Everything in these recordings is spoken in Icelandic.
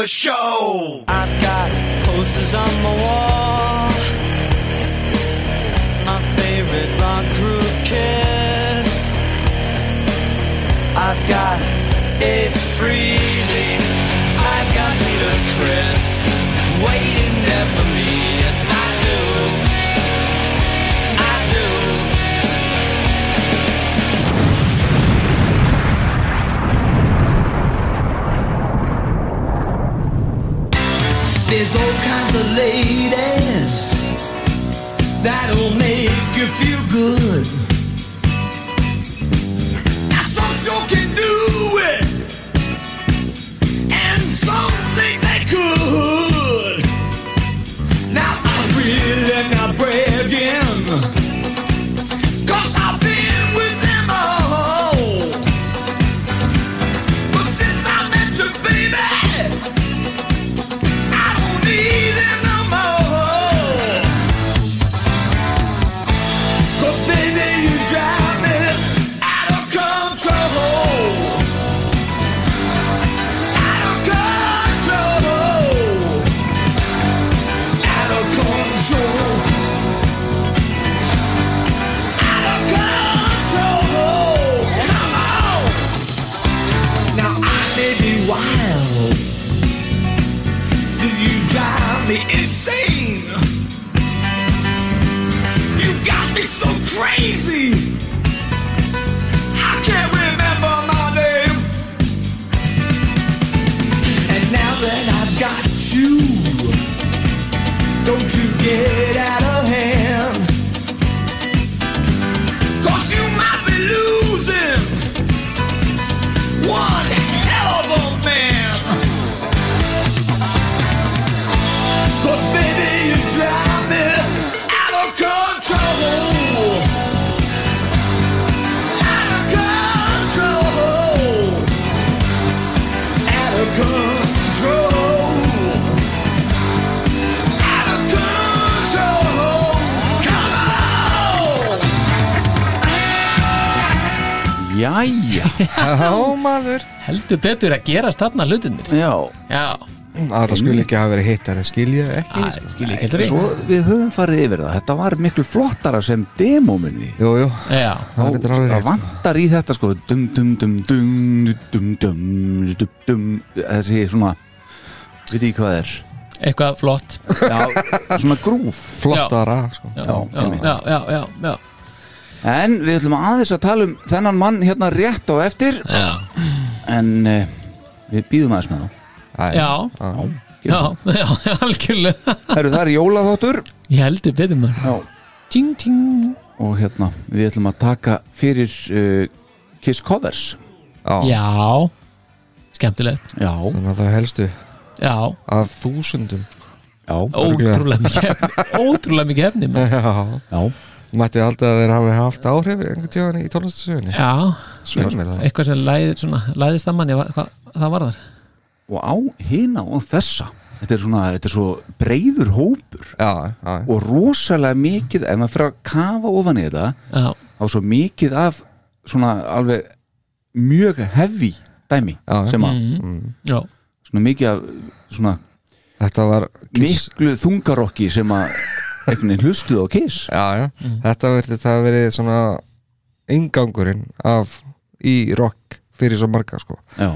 The show. I've got posters on the wall. My favorite rock group, Kiss. I've got Ace Frehley. I've got Peter Chris waiting There's all kinds of ladies that'll make you feel good. Yeah. Jæja. Já, maður. Heldur betur að gerast þarna hlutinir Já. Já, að það skulle ekki hafa verið hittar en skilja ekki. Æ, skil ég heldur Svo við höfum farið yfir það. Þetta var miklu flottara sem demóminni Jú, jú, Já, það er alveg Það rétt sko. vantar í þetta sko. Dum dum dum dum dum dum dum dum. Þessi svona Veit ekki hvað er? Eitthvað flott. Já, svona grúf. Flottara sko. Já, Já, já, einmitt. já, já, já, já. En við ætlum aðeins að tala um þennan mann hérna rétt á eftir. Já, En uh, við býðum aðeins með þá. Já, já, já, já, algjörlega. Herru, það er jólaþáttur. Ég heldur betur maður Já, Ting, ting. Og hérna við ætlum að taka fyrir uh, Kiss Covers. Já. Já, skemmtilegt. Já, Þannig að það helstu. Já, af þúsundum. Já, ótrúlega mikið efni. Ótrúlega mikið efni maður. Já, já mætti aldrei að þeir hafi haft áhrif einhvern tíðan í tónlistasögunni Já, eitthvað sem læði, svona, læðist að manni hvað, það var þar Og á hina og þessa Þetta er svona, þetta er svo breyður hópur. Já, já, og rosalega mikið ef maður fyrir að kafa ofan í þetta Já, á svo mikið af svona alveg mjög heavy dæmi Já, sem að mm, já, svona mikið af svona Þetta var Kiss miklu þungarokki sem að einhvern veginn hlustuð á Kiss. Já, já, Mm. þetta verði það verið svona eingangurinn af í rock fyrir svo marga sko. Já,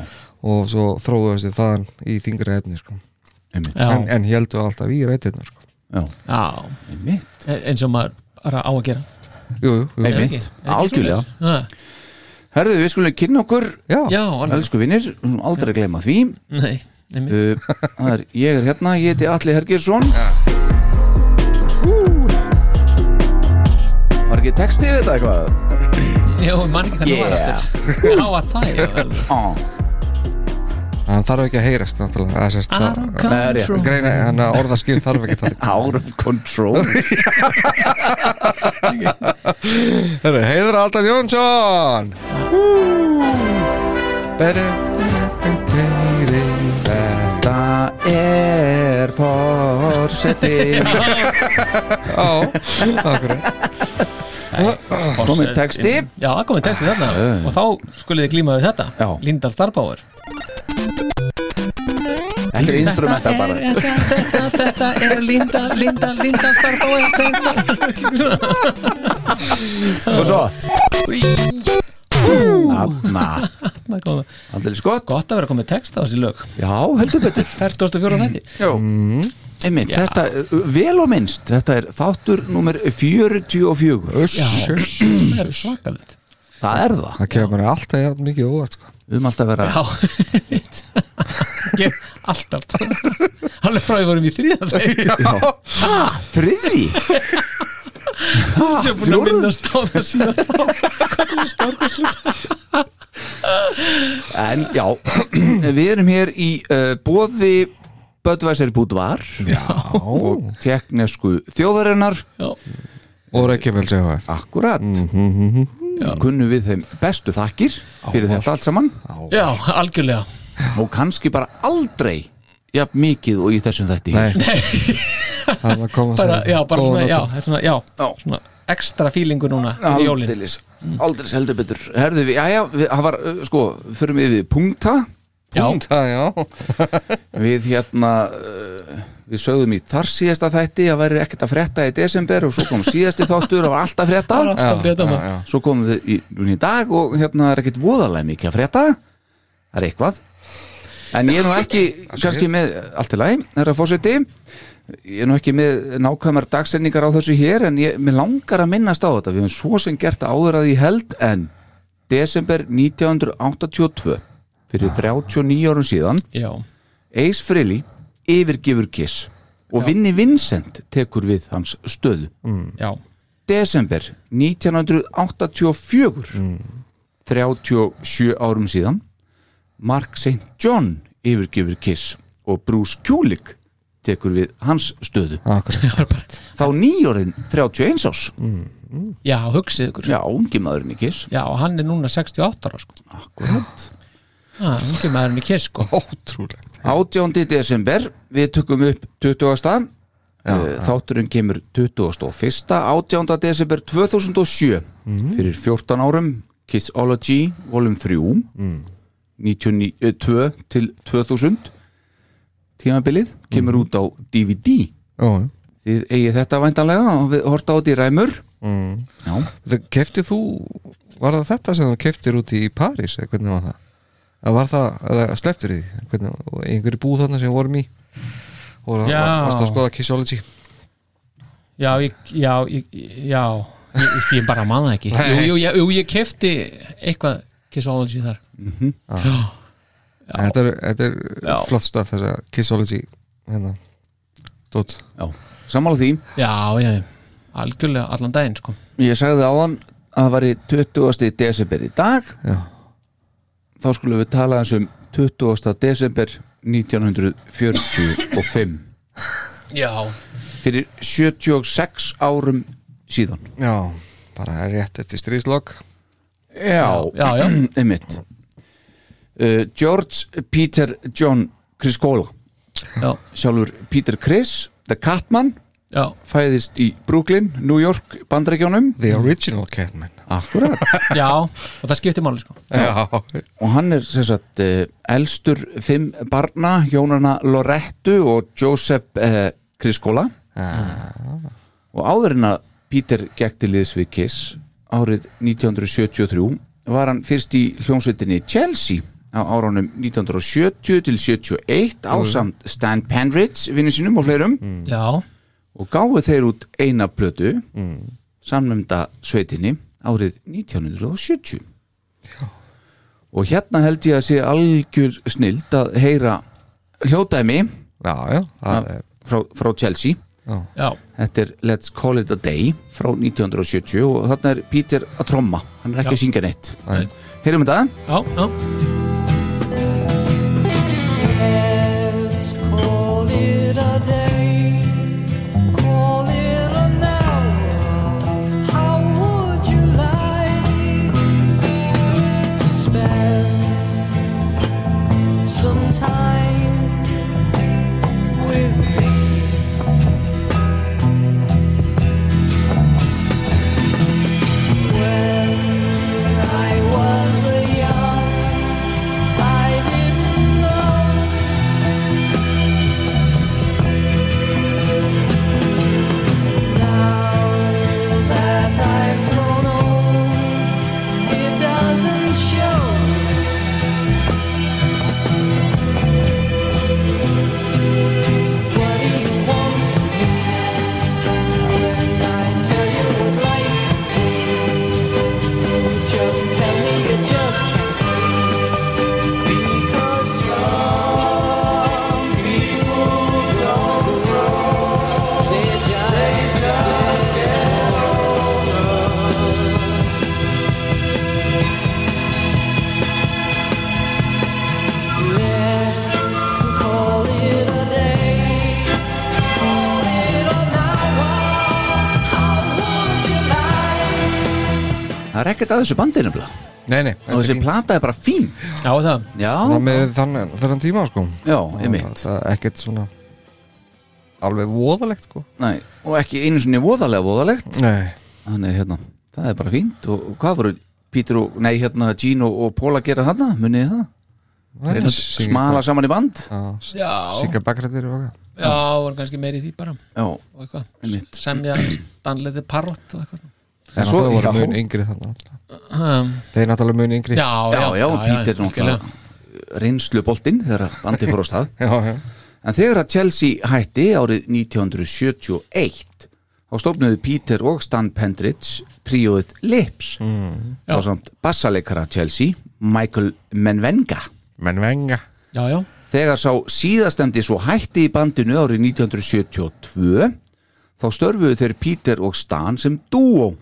og svo þróuðast þið þaðan í þingri efni sko. Já, en, en heldur alltaf í rættirnar sko. já, já, einmitt. Eins og maður á að gera. Jú, jú, jú. Algjörlega. Herðu, við skulum kynna okkur já, Já, Elsku vinnir, aldrei gleyma því. Nei, nei, uh, er, Ég er hérna, ég heiti Alli Hergersson Var ekki textið þetta eitthvað? Jó, mann ekki hvernig var Yeah. aftur. Já, var það, já vel. Á, hann þarf ekki að heyrast náttúrulega. Hann að orðaskil þarf ekki það. Out of control. Heru, heiður Aldan Jónsson! Þetta er forsetin Já, akkurat Komið texti. Já, komið texti þarna. Og þá skulið þið glíma við þetta. Já. Linda Starbauer. Þetta er instrumental bara. Þetta, þetta, þetta er Linda, Linda, Linda Starbauer. Þetta Og svo. Anna góð. Aldrei skott Gott. Að vera komið text á þessi lög. Já, heldur betur. 44 hætti Já Einmitt, þetta, vel og minnst Þetta er þáttur nummer 44 Uss, uss. Það er svakalegt. Það er það. Það kemur mér alltaf mikið óvart sko. Við höfum alltaf vera Já, alltaf. Alveg frá því vorum í þriða þegar Þriði sem er búin að minnast á það síðan Hvað er stórkostlegt En já, við erum hér í uh, bóði Bödvæsir Búdvar Já. Og teknesku þjóðarinnar. Já, Og Reykjavík segja það. Akkurat. Kunnu við þeim bestu þakkir Fyrir þetta allt saman. Já algjörlega. Og kannski bara aldrei Jafn mikið og í þessum þætti Nei. Koma bara, Já, bara svona, já, er svona, já, svona ekstra fílingu núna Aldeilis Aldeilis heldur betur. Herðu við, já já, við, það var, uh, sko Förum við við punkta Já, já. Við hérna uh, Við sögðum í þar síðasta þætti að væri ekkert að frétta í desember og svo kom síðasti þáttur og var alltaf að frétta. Alltaf frétta maður. já. svo komum við í, í dag og hérna er ekkert voðalega mikið að frétta. Það er eitthvað. En ég er nú ekki, kannski með allt í lagi, herra fórseti ég er nú ekki með nákvæmar dagsendingar á þessu hér en ég, mér langar að minnast á þetta. Við höfum svo sem gert áður að ég held en desember 1982 fyrir 39 árum síðan. Já, Ace Frehley yfirgifur Kiss og Vinni Vincent tekur við hans stöðu. Já, desember 1984 37 árum síðan Mark St. John yfirgifur Kiss og Bruce Kulick tekur við hans stöðu. Akkurat. Þá nýjórðin 31 ás já, hugsið ykkur. Já, ungi maðurinn í Kiss. Já, og hann er núna 68 ára sko. Akkurat Ungi maðurinn í kiss sko. Ótrúlegt. 18. desember við tökum upp 20. Já, þátturinn kemur 21. 18. desember 2007 fyrir 14 árum Kissology volum 3 92 til 2000 tímabilið kemur út á DVD Já, þið eigið þetta væntanlega og við horta á þetta í ræmur keftið þú Var það þetta sem þú keftir út í París eða hvernig var það? Eða var það, hvernig, og einhverju búð þarna sem við vorum í? Og Já. varst að skoða Kissology? Já, ég, já, ég, já Ég, ég, bara man það ekki. Jú, jú, jú, jú ég kefti eitthvað Kissology þar. En Þetta er, þetta er Já. flott staf þess að Kissology hérna, dót já, sammála því. Já, já, algjörlega allan daginn sko. Ég sagði áðan að það var í 20. desember í dag. Já. Þá skulum við tala eins um 20. desember 1945 Já, fyrir 76 árum síðan. Já, bara er rétt eftir stríðslokk já, já, já einmitt. Uh, George Peter John Criscola. Já, sjálfur Peter Chris, The Catman já, fæðist í Brooklyn, New York bandarækjónum The original Catman akkurat. Já Og það skiptir máli sko. Já, og hann er sem sagt uh, elstur fimm barna Jónana Lorettu og Joseph uh, Criscola og áður en að Peter gekk til liðs við Kiss árið 1973 var hann fyrst í hljómsveitinni Chelsea á árunum 1970 til 71 ásamt Stan Penridge vinnu sínum og fleirum. Já, og gáðu þeir út eina plötu samnumda sveitinni árið 1970 og hérna held ég að sé algjör snild að heyra hljóðdæmi Já, já, það er frá, frá Chelsea já, Þetta er Let's Call It A Day frá 1970 og þarna er Peter að tromma hann er ekki Já. að syngja neitt Nei. Heyrum þetta? já, já Let's call it a day. Er ekkert að þessu bandi nefnilega. Nei, nei, og þessi plata er bara fín. Já, það. Já, Það með þann, þann tíma sko. Já, einmitt. Það er ekkert svona alveg voðalegt sko. Nei, og ekki einu sinni voðalega voðalegt. Nei, Þannig hérna, það er bara fínt. Og, og hvað voru Peter og, nei hérna Gene og, og Paul að gera þarna, munið þið það? það Þeir smala saman í band? Já, Sigga bakrættir og eitthvað. Já, voru kannski meiri í því bara. Já, og eitthvað, einmitt. Semja stanliði parrot og eitthvað En svo- voru já. mun yngri þannig um, Þeir náttúrulega mun yngri. Já, Já, já, Peter algjörlega. náttúrulega reynslu boltinn þegar bandi fór á stað. Já, já. En þegar að Chelsea hætti árið 1971 þá stofnuðu Peter og Stan Pendridge tríóið Lips. Mm. Og samt bassaleikara Chelsea Michael Menvenga. Menn venga Já, já, Þegar sá síðastemdi svo hætti í bandinu árið 1972 þá störfuðu þeir Peter og Stan sem dúo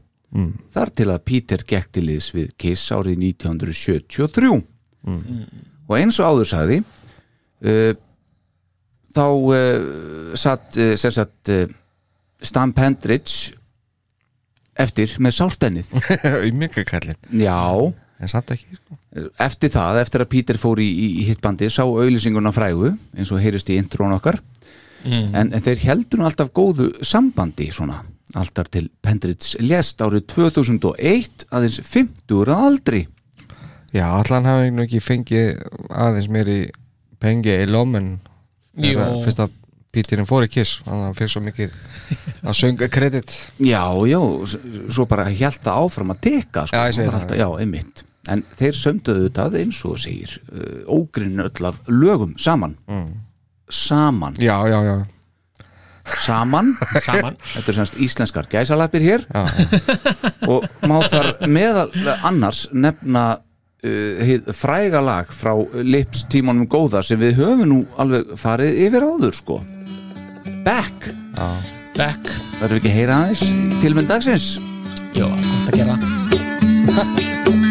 þar til að Peter gekk til liðs við Kiss árið 1973 og eins og áður sagði uh, þá uh, satt uh, sem sagt uh, Stan Pendridge eftir með sáltennið já, En samt ekki sko. Eftir það, eftir að Peter fór í, í, í hittbandi, sá auðlýsinguna frægu eins og heyrist í intrón okkar. En, en þeir heldur nú alltaf góðu sambandi svona alltaf til Pendridge lést árið 2001 aðeins 50 að aldri. Já, allan hafi nú ekki fengið aðeins meiri pengi í lómen Jú. Fyrst að Pítirinn fór í kiss Þannig að hann fekk svo mikið að sönga kredit. Já, já, svo bara held það áfram að teka sko, Já, ég segi það. alltaf, já, einmitt. En þeir sömduðu þetta eins og segir uh, ógrinn öll af lögum saman. Saman, Já, já, já, saman. Saman. Þetta er semst íslenskar gæsalapir hér. Já. og má þar meðal annars nefna uh, fræga lag frá Lips tímanum góða sem við höfum nú alveg farið yfir áður sko. Back, verður við ekki að heyra aðeins í tilmynd dagsins? Já, gott að gera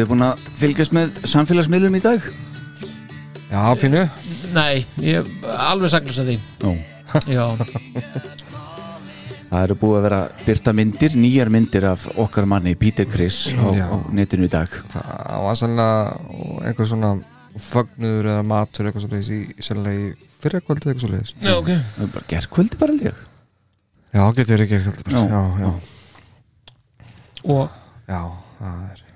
þið búin búin að fylgjast með samfélagsmiðlum í dag? Já, pínu. Nei, ég er alveg saklus að því. Nú, Já, það eru búið að vera byrta myndir, nýjar myndir af okkar manni Peter Criss á, á netinu í dag. Það var sannlega einhver svona fögnuður eða matur eitthvað svo leiðis í sannlega í fyrrakvöldið eitthvað svo leiðis já ok. Það er bara gerkvöldi bara ég. Já, getur verið ekki eitthvað Já, já, já, Og? Já, það er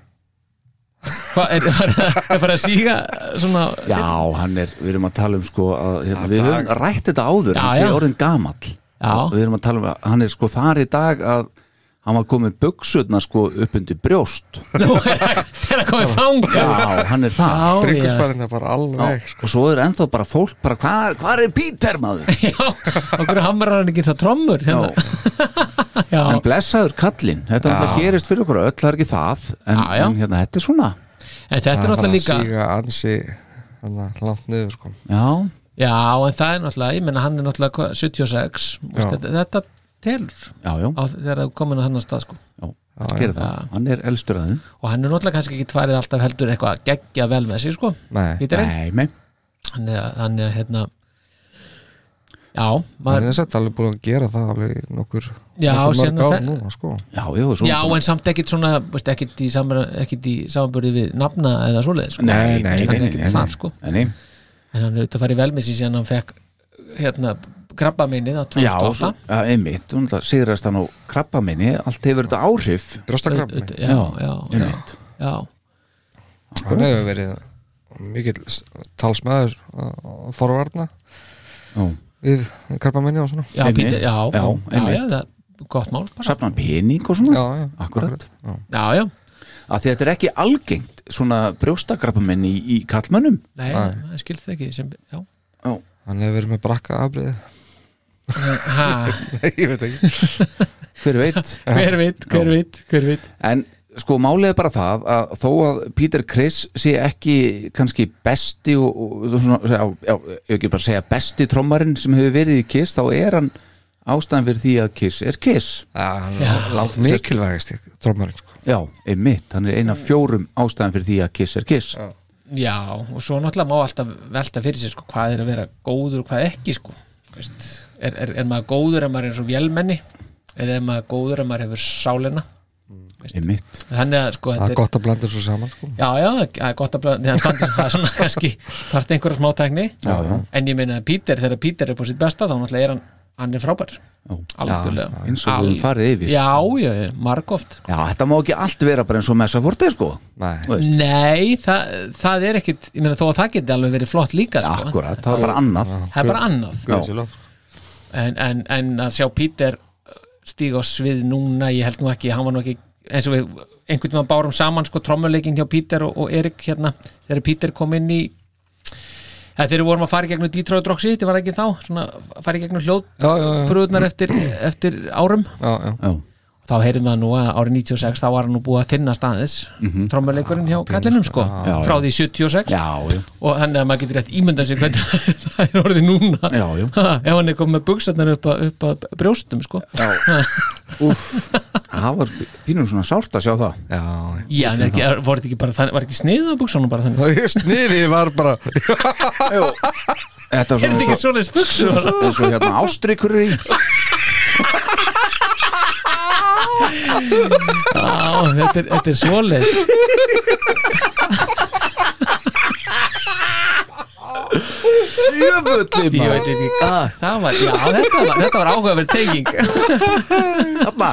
hvað, er það að fara að síga svona Já, hann er, við erum að tala um sko að, hérna, Við höfum rætt þetta áður Já, hann sé orðin gamall. Já. og við erum að tala um að hann er sko þar í dag að hann var komið buksutna sko upp undir brjóst. Nú er það komið fanga Já, hann er það Já, já, Bryggusbarinn er bara alveg sko. og svo er ennþá bara fólk bara hvað hva er Peter maður? Já okkur hamrar hann ekki það trommur? Hérna. já, en blessaður kallinn, þetta Já. náttúrulega gerist fyrir okkur öll, það er ekki það. En, Já, já. en hérna, þetta er svona. En þetta er Það náttúrulega líka síga ansi langt niður sko. já, já, en það er náttúrulega, ég menna hann er náttúrulega hvað, 76, Vist, þetta, þetta telur já, já, þegar það er komin á hennar stað sko. já, það Já. hann er elstur aðeins og hann er náttúrulega kannski ekki tværið alltaf heldur eitthvað að gegja vel með sig sko. Nei, Peterinn. nei, nei, hann er, hann er hérna já, það maður, er sett alveg búin að gera það alveg nokkur, Já, nokkur mörg að ár fe- núna sko. já, já, svo já en samt ekkit svona veist, ekkit í, samar, ekkit í samanbörði við nafna eða svoleiðis sko. nei, nei, hann nei, nei, nei, þar sko. nei, nei. en hann er auðvitað farið vel með sér síðan hann fekk hérna krabba minnið á já, 2008 svo, ja, einmitt, hún sigrast hann á krabba minni allt hefur þetta áhrif. Brjóstakrabbi Auðvitað, já, já, já, einmitt. já, hann hefur verið mikill talsmaður að forvarna já, við krabba minni og svona. Já, Einmitt. Já, Já, já, já, einmitt. já, gott mál bara. safna hann pening og svona? Já, já, akkurat, já, já, að því þetta er ekki algengt svona brjóstakrabba minni í, í kallmönnum nei, það skilst það ekki sem, já, hann hefur verið með brakka afbrið ha, ég veit ekki. Hver veit? Hver veit, hver veit, hver veit. En sko málið er bara það að þó að Peter Criss sé ekki kannski besti og, og svona, já, já, ég ekki bara segja besti trommarinn sem hefur verið í Kiss þá er hann ástæðan fyrir því að Kiss er Kiss. Já, Já. langt mikilvægast trommarinn sko. Já, einmitt, hann er eina af fjórum ástæðan fyrir því að Kiss er Kiss. Já, og svo náttúrulega má alltaf velta fyrir sér sko, hvað er að vera góður og hvað ekki sko. Veist, er, er, er maður góður ef maður er eins og vélmenni? Eða er maður góður ef maður hefur þannig að sko það þetta er gott að blanda svo saman sko. Já, já, það er gott að blanda það er er svona kannski þarf einhverja smátækni Já, já. en ég meina að Peter, þegar Peter er på sitt besta þá náttúrulega er hann, hann er frábær. Algjörlega. eins og við farið yfir. Já, já, margóft Já, þetta má ekki allt vera bara eins og messa fórtið sko. Nei. Nei, það, það er ekkit ég meina þó að það geti alveg verið flott líka sko. Akkurat, það er bara annað. Það er bara annað. En, en, en að sjá Peter stíga á svið núna ég held nú ekki, hann var nú ekki eins og við einhvern veginn bárum saman sko trommuleikin hjá Peter og, og Erik hérna þegar Peter kom inn í eða þegar við vorum að fara í gegnum Detroit Rock City var það ekki þá, svona fara í gegnum hljóðpröðunar eftir, eftir árum? Já, já. Já, þá heyrðum við nú að árið 96 þá var hann nú búið að þinna staðis mm -hmm. trommuleikurinn hjá kallinum sko Já, frá já. því 76 já, já, og hann er að maður getur rétt ímyndað sér hvernig það er orðið núna. Já, já. Ha, ef hann er komið með buksarnar upp, að- upp að brjóstum sko. Úff, það var pínum svona sárt að sjá það. Já. já, en ekki, er- voru þetta ekki bara þannig, var ekki sniðið á buksunum bara þannig? Það er sniðið var bara Þetta er þetta ekki buksur eins og, eins og hérna ástrikur í já, þetta er, þetta er svoleiðis. Sjöfulli ég veit ekki það var, já, þetta var, þetta var áhugaverð tenging. Þarna.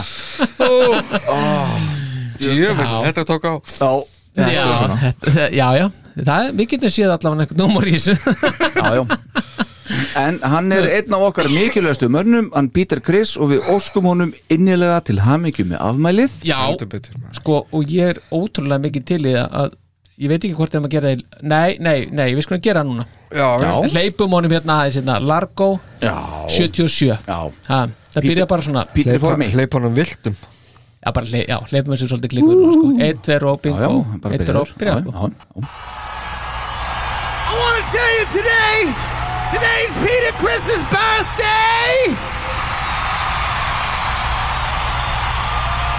Djöfum, Já. þetta tók á. Já, já, þetta, já, já. Það, er- við getum séð allavega einhvern númur í þessu. Já, já En hann er einn af okkar mikilvægstu mönnum hann Peter Criss og við óskum honum innilega til hamingju með afmælið. Já, maður. sko, og ég er ótrúlega mikið til í það að ég veit ekki hvort þeim að gera það nei, nei, nei, við skulum gera það núna. Já, já. hleypum honum hérna aðeins hérna. Largo Já, 77 já. Ha, það Peter- byrja bara svona. Er Hleypa honum viltum já, bara, hley, já, hleypum þessu svolítið klikur núna, sko. eitt, tveir og bingo já, bara eitt, byrjaður og byrja. I want to tell you today, today's Peter Chris's birthday.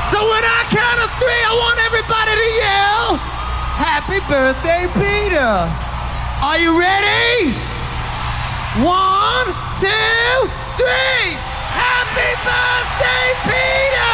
So when I count of three, I want everybody to yell, Happy birthday, Peter! Are you ready? One, two, three! Happy birthday, Peter!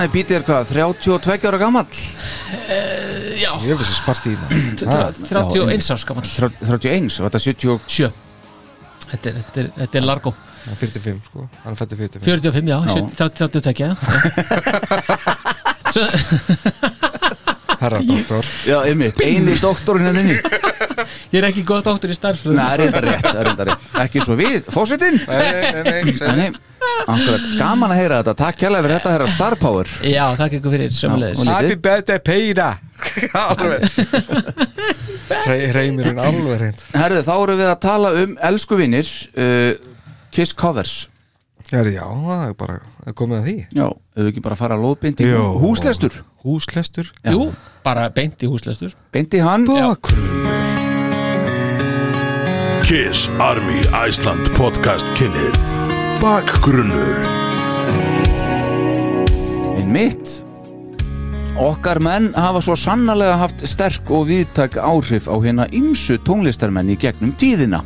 Night. Þarna er Peter hvað, 32 ára gamall? Já, Ég hef þessi sparti í maður. 31 árs gammal 31 og þetta er 70 Sjö. Þetta er, þetta er, þetta er Largo. Hann er 45 sko, hann er fættið 45 45, já, Já. 30 32 já. Herra doktor. Já, einmitt, eini doktorinn henni Ég er ekki gott áttur í starfsfröð Nei, það er reynda rétt, er rétt. Ekki svo við, fósitinn Nei, nei, nei, Nei, nei, akkurat, gaman að heyra þetta. Takk kjærlega fyrir þetta, herra Star Power. Já, takk ykkur fyrir sömulegis Happy birthday Peida Alveg. Reymurinn alveg reynd Herðu, þá erum við að tala um elsku vinnir uh, Kiss Covers. Herri, já, það er bara að komið að því. Já, ef við ekki bara fara að lóðbindi Jó. Húslestur, Húslestur? Jú, bara beint í húslestur. Bindi hann? Bakgrunn Kiss Army Iceland podcast kynir Bakgrunnur Minn mitt Okkar menn hafa svo sannarlega haft sterk og viðtak áhrif á hérna ymsu tónlistarmenn í gegnum tíðina.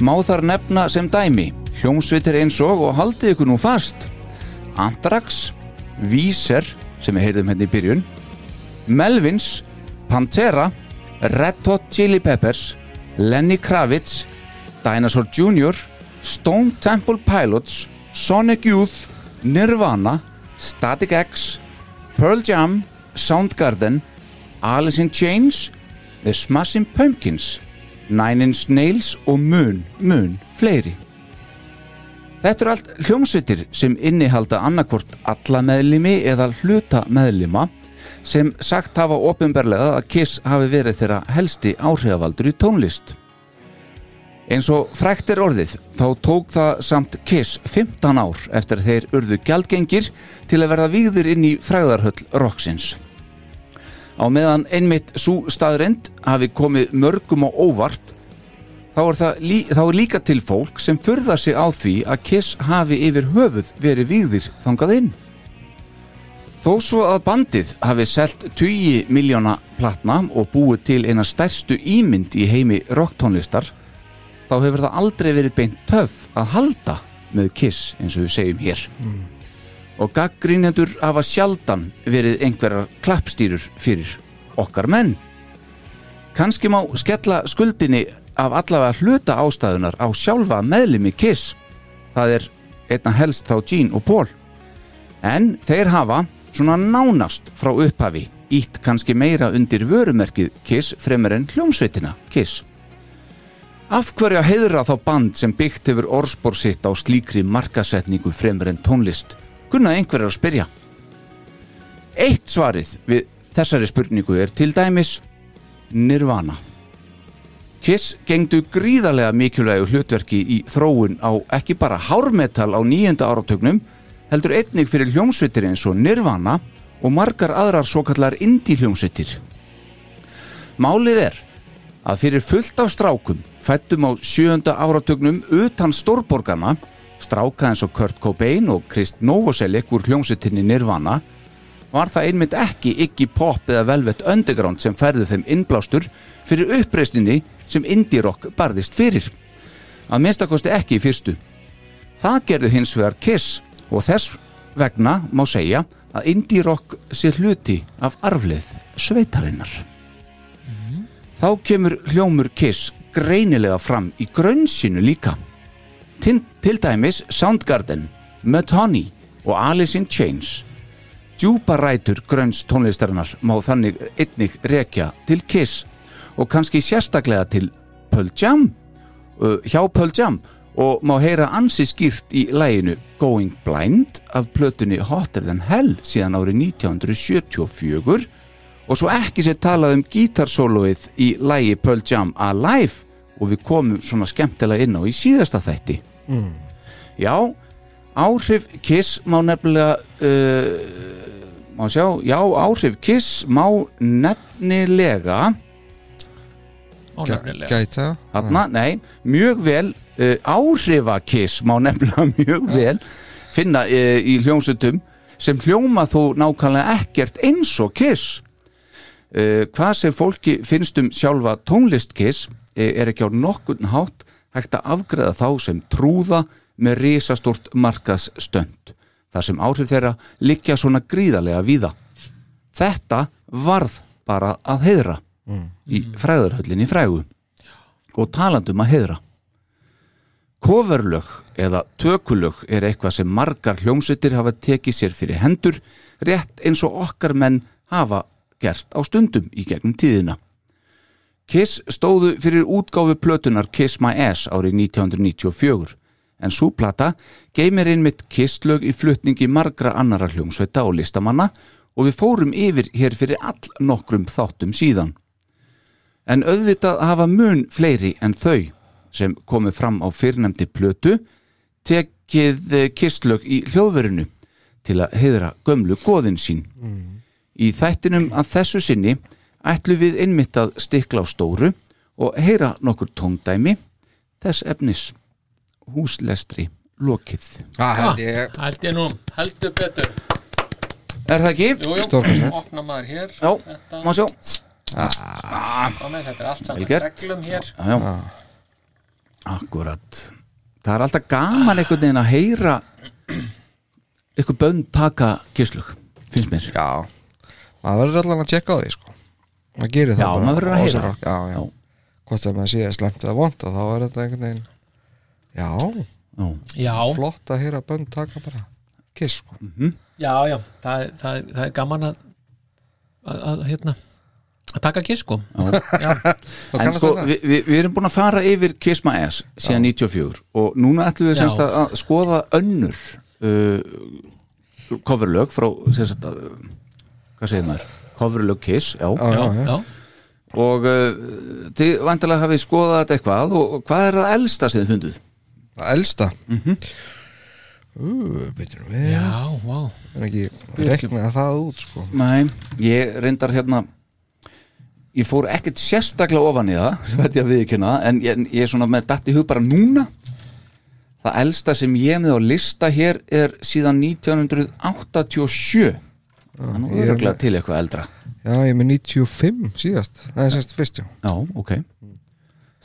Má þar nefna sem dæmi, hljómsveitir eins og og haldið ykkur nú fast. Anthrax, Víser, sem við heyrðum hérna í byrjun, Melvins, Pantera, Red Hot Chili Peppers, Lenny Kravitz, Dinosaur Jr., Stone Temple Pilots, Sonic Youth, Nirvana, Static X, Pearl Jam, Soundgarden, Alice in Chains, The Smashing Pumpkins, Nine Inch Nails og mun, mun fleiri. Þetta eru allt hljómsveitir sem innihalda annarkvort alla meðlimi eða hluta meðlima sem sagt hafa ofinberlega að Kiss hafi verið þeirra helsti áhrifavaldur í tónlist. Eins og frækt er orðið, þá tók það samt Kiss 15 ár eftir þeir urðu gjaldgengir til að verða vígður inn í fræðarhöll Roxins. Á meðan einmitt svo staðrind hafi komið mörgum á óvart, þá er, lí, þá er líka til fólk sem furða sig á því að Kiss hafi yfir höfuð verið vígðir þangað inn. Þó svo að bandið hafi selt 20 miljóna platna og búið til eina stærstu ímynd í heimi rocktónlistar, þá hefur það aldrei verið beint töf að halda með Kiss eins og við segjum hér. Og gaggrínendur hafa sjaldan verið einhverjar klappstýrur fyrir okkar menn. Kanski má skella skuldinni af allavega hluta ástæðunar á sjálfa meðlimi Kiss. Það er einna helst þá Gene og Paul. En þeir hafa svona nánast frá upphafi ítt kannski meira undir vörumerkið Kiss fremur en hljómsveitina Kiss. Af hverju að heiðra þá band sem byggt hefur orðspor sitt á slíkri markasetningu fremur en tónlist? Kunna einhverjar að spyrja. Eitt svarið við þessari spurningu er til dæmis Nirvana. Kiss gengdu gríðarlega mikilvægu hlutverki í þróun á ekki bara hármetal á nýjönda áratögnum, heldur einnig fyrir hljómsveitir eins og Nirvana og margar aðrar svo kallar indie hljómsveitir. Málið er að fyrir fullt af strákum fættum á sjönda áratögnum utan stórborgarna stráka eins og Kurt Cobain og Krist Novoselic úr hljómsveitinni Nirvana var það einmitt ekki Iggy Pop eða Velvet Underground sem færði þeim innblástur fyrir uppreisninni sem indie rock barðist fyrir. Að minnstakosti ekki í fyrstu. Það gerðu hins vegar Kiss og þess vegna má segja að indie rock sé hluti af arflið sveitarinnar. Þá kemur hljómur Kiss greinilega fram í grönnsinu líka. Til, til dæmis Soundgarden, Mudhoney og Alice in Chains. Djúpa rætur grönns tónlistarinnar má þannig einnig rekja til Kiss og kannski sérstaklega til Pearl Jam, uh, hjá Pearl Jam og má heyra ansi skýrt í læginu Going Blind af plötunni Hotter Than Hell síðan árið 1974 og svo ekki sér talað um gítarsóloið í lægi Pearl Jam Alive. Og við komum svona skemmtilega inn á í síðasta þætti. Mm. Já, áhrif Kiss má nefnilega uh, má sjá, já, áhrif Kiss má nefnilega Ónefnilega. Gæta. Þarna, nei, mjög vel uh, áhrifa Kiss má nefnilega mjög vel finna uh, í hljómsutum sem hljóma þó nákvæmlega ekkert eins og Kiss hvað sem fólki finnst um sjálfa tónlist Kiss uh, er ekki á nokkurn hátt hægt að afgreða þá sem trúða með risastort markaðstönd þar sem áhrif þeirra liggja svona gríðarlega víða þetta varð bara að heiðra Mm. í fræðarhöllinni frægu og talandum að heiðra Coverlög eða tökulög er eitthvað sem margar hljómsveitir hafa tekið sér fyrir hendur rétt eins og okkar menn hafa gert á stundum í gegnum tíðina. Kiss stóðu fyrir útgáfu plötunar Kiss My Ass árið 1994 en svo plata geymir einmitt Kiss-lög í flutningi margra annara hljómsveita og listamanna og við fórum yfir hér fyrir all nokkrum þáttum síðan. En auðvitað hafa mun fleiri en þau sem komið fram á fyrrnemdi plötu tekið Kiss-lög í hljóðverinu til að heiðra gömlu góðin sín. Í þættinum að þessu sinni ætlu við einmitt að stikla á stóru og heyra nokkur tóndæmi þess efnis. Húslestri lokið. Ah, held ég. Held ég nú, heldur betur. Er það ekki? Jú, jú, opna maður hér. Já, Þetta- má sjá. Hvað með, Þetta er allt saman reglum hér. Já, já. Akkurat. Það er alltaf gaman einhvern veginn að heyra eitthvað bönn taka kislug, finnst mér. Já, maður verður allan að tjekka á því sko. Maður gerir það Já, bara maður verður að heyra. Já, já, hvort sem maður sé slemt eða vond og þá er þetta einhvern veginn Já, Já. flott að heyra bönn taka bara kiss sko. Já, já, það, það, það er gaman að, að, að hérna að taka kiss sko. Já. En sko, við, við, við erum búin að fara yfir Kiss My Ass síðan 94 og núna ætlum við semst að, að skoða önnur uh, coverlög frá semst að, uh, hvað segir maður? Coverlög Kiss, já. Já, já. og uh, þið vantilega hafið skoðað þetta eitthvað og, hvað er það elsta sem þið fundið? Það elsta mm -hmm. Ú, beitur við Já, vá Það er ekki rekna það út sko Nei, ég reyndar hérna ég fór ekkert sérstaklega ofan í það verði að viðkynna en ég, ég er svona með datt í hug bara núna það elsta sem ég er með á lista hér er síðan 1987 það er nú ég er með- til eitthvað eldra. Já, ég er með 95 síðast. Það er sérst fyrst, já. Já, ok.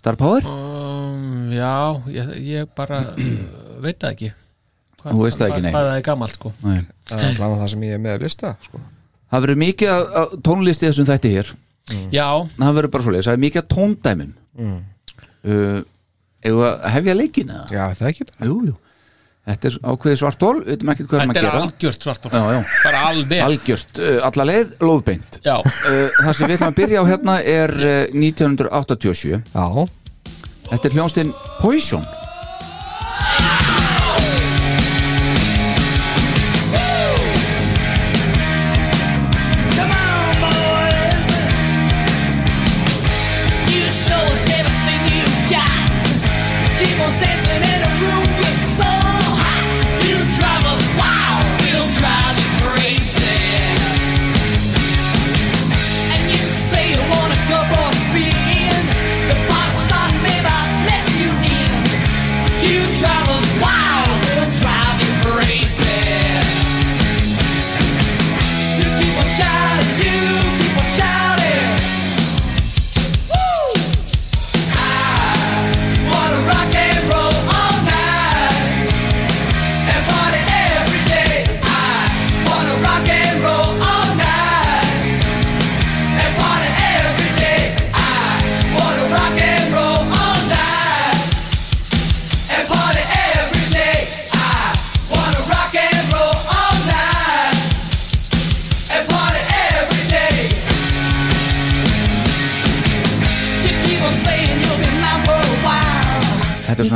Star Power? um, Já, ég, ég bara uh, veit það ekki. Hvað- Þú veist það ekki, nei. Hvað það er gamalt sko. Nei. Það er allavega það sem ég er með að lista sko. Það verður mikið af- af tónlisti þessum þætti hér. Já, það verður bara svoleiðis, það er mikið af tóndæmum. Mm. uh, Eða að hefja leikin eða? Já, það er ekki bara? Jú, jú Þetta er ákveðið svartól, við veitum ekkert hvað er þetta að er gera. algjört svart Já, já. Bara alveg. Algjört, uh, alla leið, lóðbeint. Já, uh, Það sem við ætlum að byrja á hérna er uh, 1987 Já. Þetta er hljónstinn Poison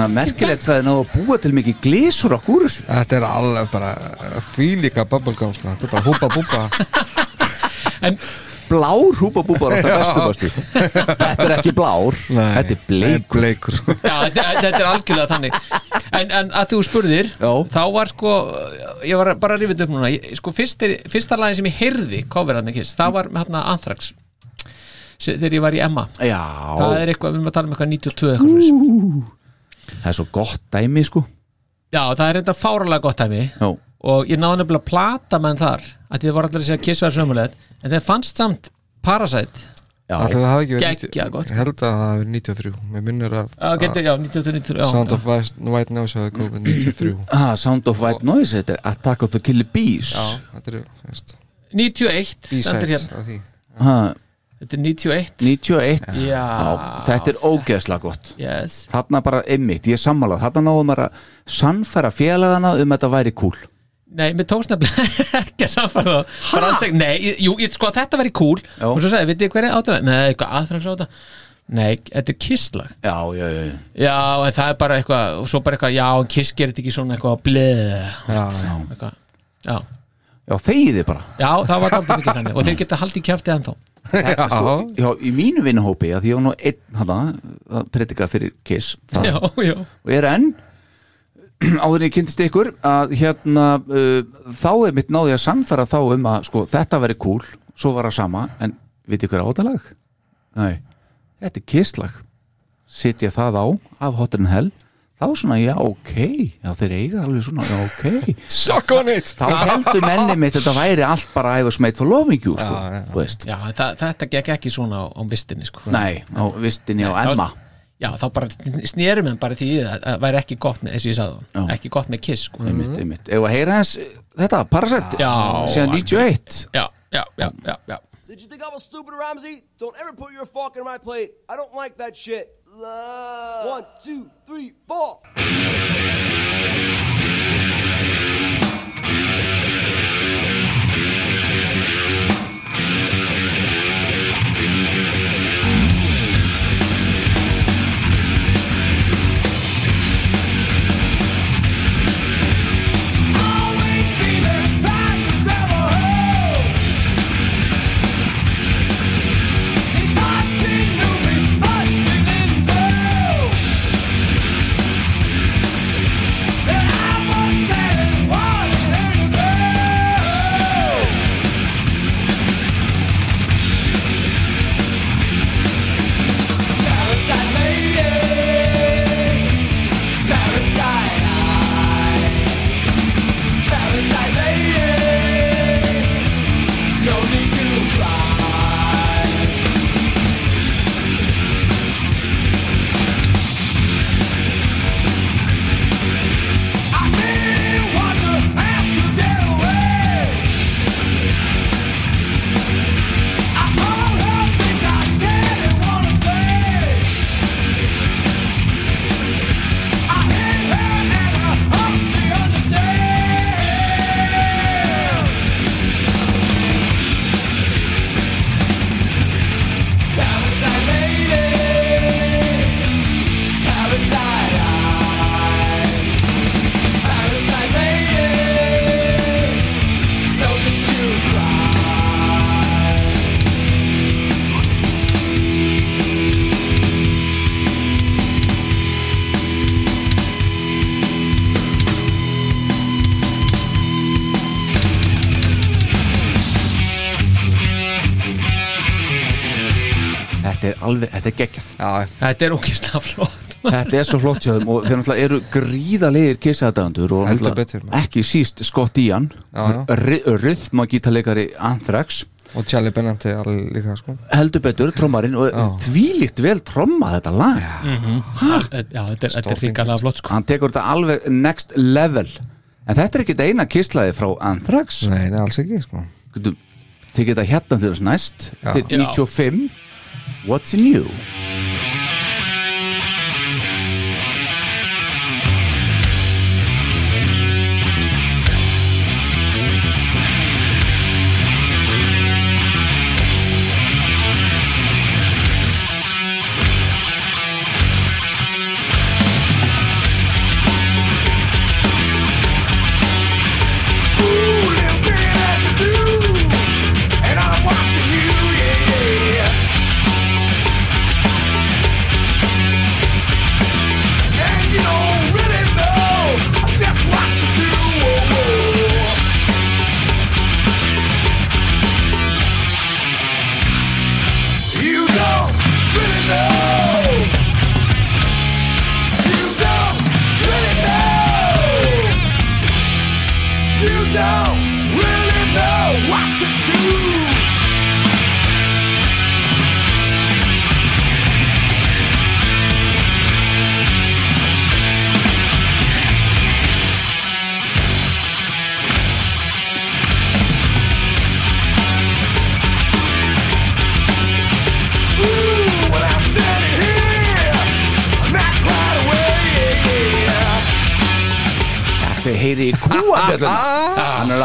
svona merkilegt hvað er náðu að búa til mikið glísur á kúrus Þetta er alveg bara fílíka bubblegum sko. Þetta er bara húpa búpa Blár húpa á það Já. bestu Þetta er ekki blár, þetta er bleikur Bleikur sko. já þetta, er algjörlega þannig en, en að þú spurðir Já. þá var sko ég var bara að rifið upp núna ég, sko fyrst er, fyrsta lagi sem ég heyrði coverarni kiss, það var hérna Anthrax þegar ég var í Emma Já, það er eitthvað, við erum að tala um eitthvað 92 eitthvað svoleiðis. Það er svo gott dæmi sko. Já, það er þetta fáralega gott dæmi. Já, og ég náði nefnilega að plata menn þar að þið voru allir að segja kiss var sömulegð en þeir fannst samt Parasite. Já, Ætli það hafi ekki verið Geggjað gott. Held að það verið 93 Mér minnir að já, getur, já, 92, 93 já, Sound já. of White, White Noise hafi komið 93 ah, Sound of White Noise, þetta er Attack of the Killer Bees. Já, þetta er veist, 91 stendur B-sides hérna. af því. Ha, þetta er 91 91 Já. Þetta er ógeðslega gott. Yes. Þarna bara einmitt, ég er sammálað Þarna náðum maður að sannfæra félagana um að þetta væri cool. Nei, mér tókst nefnilega ekki að samfæra það. Nei, ég- jú, ég sko að þetta væri cool. Já. og svo sagði, veitir hver er áttað nei, eitthvað aðfrags áttað nei, þetta er kisslag Já, já, já, já. en það er bara eitthvað, og svo bara eitthvað já, en kiss gerir þetta ekki svona eitthvað bleð Já, já. eitthvað, já, Já, þegiði bara. Já, það var dálítið mikið þannig. Og þeir geta haldið kjæftið ennþá Þetta, sko, já, Í mínu vinnuhópi, að því ég var nú einn hana, að predika fyrir Kiss það, já, já, og er enn áður en ég kynntist ykkur að hérna uh, þá er mitt náði að sannfæra þá um að sko, þetta veri cool, svo var það sama en veit ykkur á þetta lag? Nei, þetta er kisslag. Setja það á af Hot and Hell þá svona, já, ok. Já, þeir eiga alveg svona, já, ok. Suck on it! Þá heldur menni mitt þetta væri allt bara was made for loving you, sko, Já, þú veist. Já það, þetta gekk ekki svona á, á vistinni sko. Nei, á vistinni á Emma. Já, þá bara snerum en bara því að það væri ekki gott með, eins og ég sagði ekki gott með kiss sko. einmitt, einmitt, ef að heyra hans þetta, Parasite, Já, síðan 91 já, já, já, já, já. Did you think I was stupid, Ramsey? Don't ever put your fork in my plate. I don't like that shit. Love. One, two, three, four. Þetta er alveg, þetta er geggjað. Já, Þetta er ógislega flott. Þetta er svo flott hjá þeim og þeir náttúrulega eru gríðalegir kissaðadandur og betur, ekki síst Scott Ian rythmagítalegari Anthrax. Og Charlie alveg líka sko. Heldur betur trommarinn og Já. þvílíkt vel trommað þetta lag. Já, þetta er, þetta er ríkalega flott sko. Hann tekur þetta alveg next level. En þetta er ekki eina kisslaði frá Anthrax. Nei, nei, alls ekki sko. Tekið þetta hérna til þess næst. Þetta er Já. 95 What's in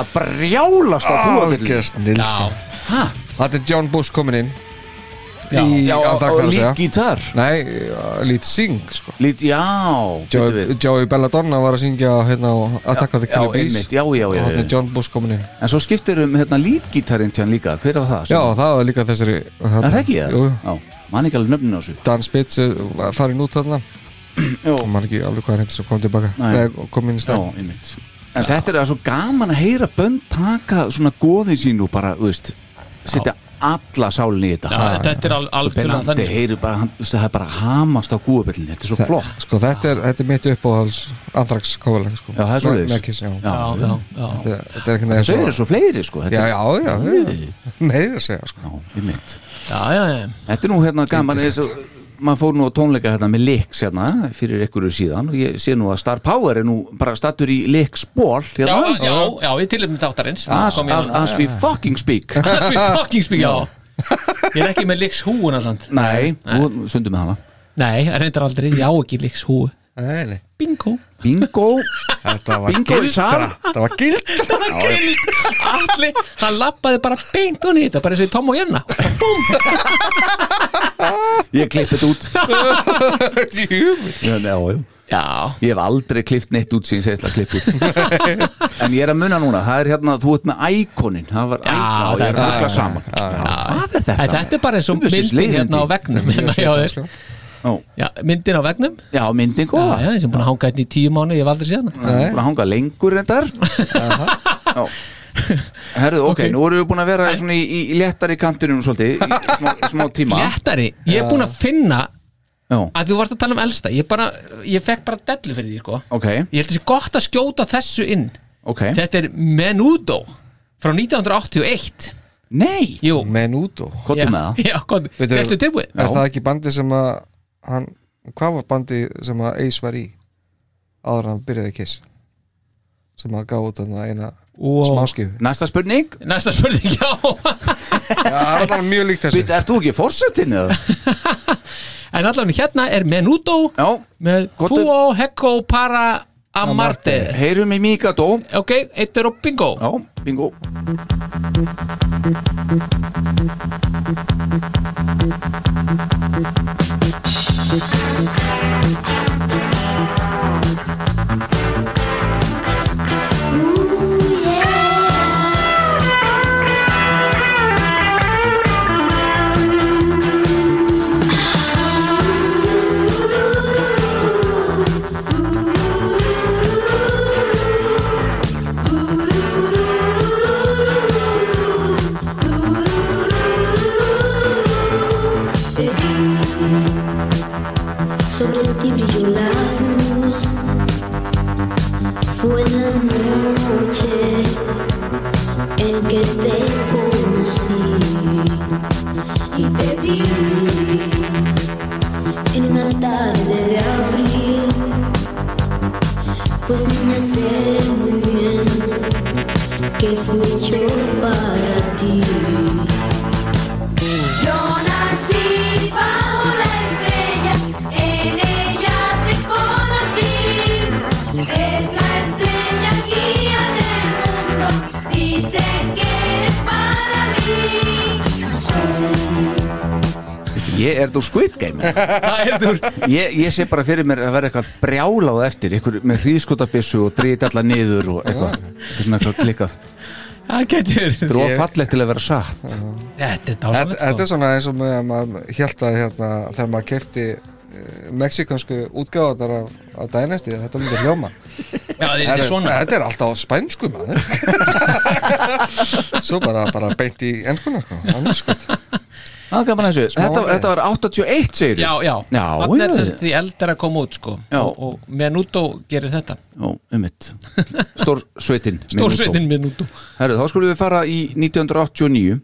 er að brjálast á Ha? Þetta er John Bush kominn inn. Já, Í- já á og, lít gítar Nei, lít sing sko. Lít, já, Joey. Joey Belladonna var að syngja hérna Attack of the Já, Killer Bees. einmitt, já, já, já, já. er John Bush kominn inn. En svo skiptir um hérna lítgítarinn til hann líka. Hver var það? Já, það var líka þessari Er það ekki það? Já, mann ekki alveg nöfninu á þessu. Dan Spitz eh, var farin út þarna. Já. Man ekki alveg hvað er þetta sem kom tilbaka. Nei. Kom inn í Já, stað einmitt En þetta er svo gaman að heyra bönn taka svona góðin sín og bara, veist setja alla sálinn í þetta. Já, þetta er al- Svo algjörlega Benandi þannig. heyri bara, hann, þú veist, það er bara hamast á kúabillin Þetta er svo flott. Sko þetta er, þetta er mitt uppáhals Anthrax kóðaleg sko. Já, það er svoleiðis. Með Kiss, já. Já, Já, já, já. Þetta, þetta er ekki Þau eru svo fleiri, sko þetta Já, já, já, að segja sko. Já, einmitt. Já, já, já. Þetta er nú hérna gaman þess að maður fór nú á tónleika hérna með Lix hérna fyrir einhverju síðan og ég sé nú að Star Power er nú bara stattur í Lix ból Já, hérna. já, já, við tilum þáttarins. As, Kom ég as, as we fucking speak. As we fucking speak, já. Ég er ekki með líks húuna sant Nei, nú sundum við hana. Nei, það reyndar aldrei, ég á ekki líks hú Nei, nei. Bingo. Bingo. Þetta var Bingo í sal. gildra Þetta var gildra. Það var gild Allir, hann lappaði bara beint og nýta Bara eins og í Tom og Jenna Ég klippi þetta út. Já, já, já. Já, Ég hef aldrei klippt neitt út síðan segist að klippa út. En ég er að munna núna Það er hérna, þú ert með íkonin Það var ég er að það. er- fugla saman. Já, Hvað er þetta? Æ, þetta er bara eins og myndin hérna á vegnum Já, myndin á vegnum Já, myndin góða. ég sem búin að hanga hérna í tíu mánu Ég hef aldrei séð hana. Það er búin að hanga lengur reyndar? Já Herðu, ok, Ok. nú erum við búin að vera í, í, í léttari kantinum svolítið í, smá, smá tíma. Léttari, ég er búin að finna Já, að þú varst að tala um elsta. Ég bara, ég fekk bara dellu fyrir því, sko. Ok, Ég held þessi gott að skjóta þessu inn. Ok. Þetta er Menudo frá 1981 Nei, Jú, Menudo? Kottu með það. Já, gott, Veitu- ertu tilbúið? Er það ekki bandi sem að hann, Hvað var bandi sem að Ace var í áður en hann byrjaði Kiss? Sem að gá út þarna eina Wow. smáskifu Næsta spurning? Næsta spurning, já. Já, það var mjög líkt þessu. Býta, ert þú ekki fórsetin eða? En allavega hérna er Menudo Já, með Gott Fuo Hecco Para Amarte. Heyrum í Mikado. Ok, eitt er á bingo. Já, bingo En una tarde de abril, pues no me sé muy bien que fui yo para ti. Ég er þú Squid Game? Er ég, ég sé bara fyrir mér að vera eitthvað brjálað eftir ykkur með hríðskotabissu og drýt alla niður og eitthvað. Þetta er svona eitthvað klikkað. Það getur Þetta er ofallegt til að vera satt. Þetta er Þetta dásamlegt þetta sko. er svona eins og með að maður held að hérna, þegar maður kefti mexikansku útgáðar af, af Dynasty þetta myndi hljóma. Já, þetta er svona. Þetta er alltaf á spænsku maður. Svo bara, bara beint í ennskuna sko. annars Það er þetta, þetta var 81 segir Já, já, Já, Þannig er semst því eldar að koma út sko. Já. og, og Menudo gerir þetta. Já, um mitt Stór sveitin Stór sveitin Menudo Herru, þá skulum við fara í 1989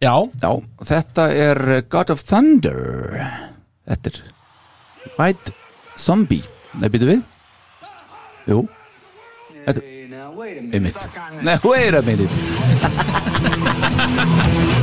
Já, Já, þetta er God of Thunder. Þetta er White Zombie. Nei, býtu við. Jú. Þetta Einmitt. Nei, wait a minute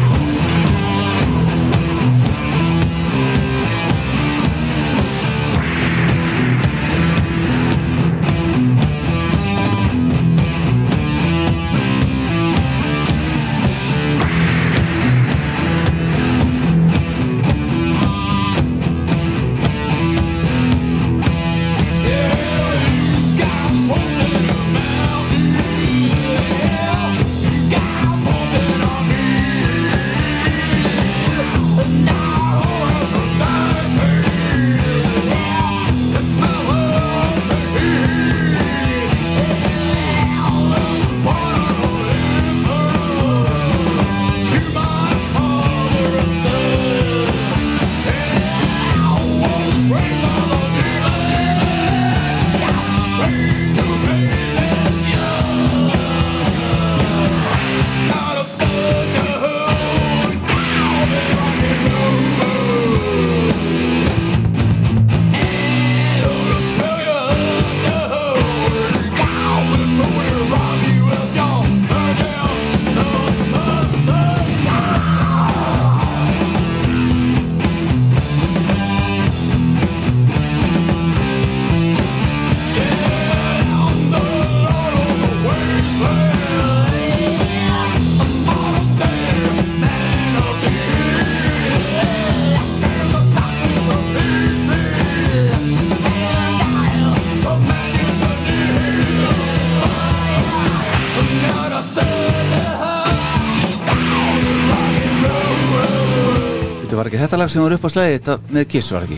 Þetta lag sem var upp á slæði Þetta með Kiss var ekki?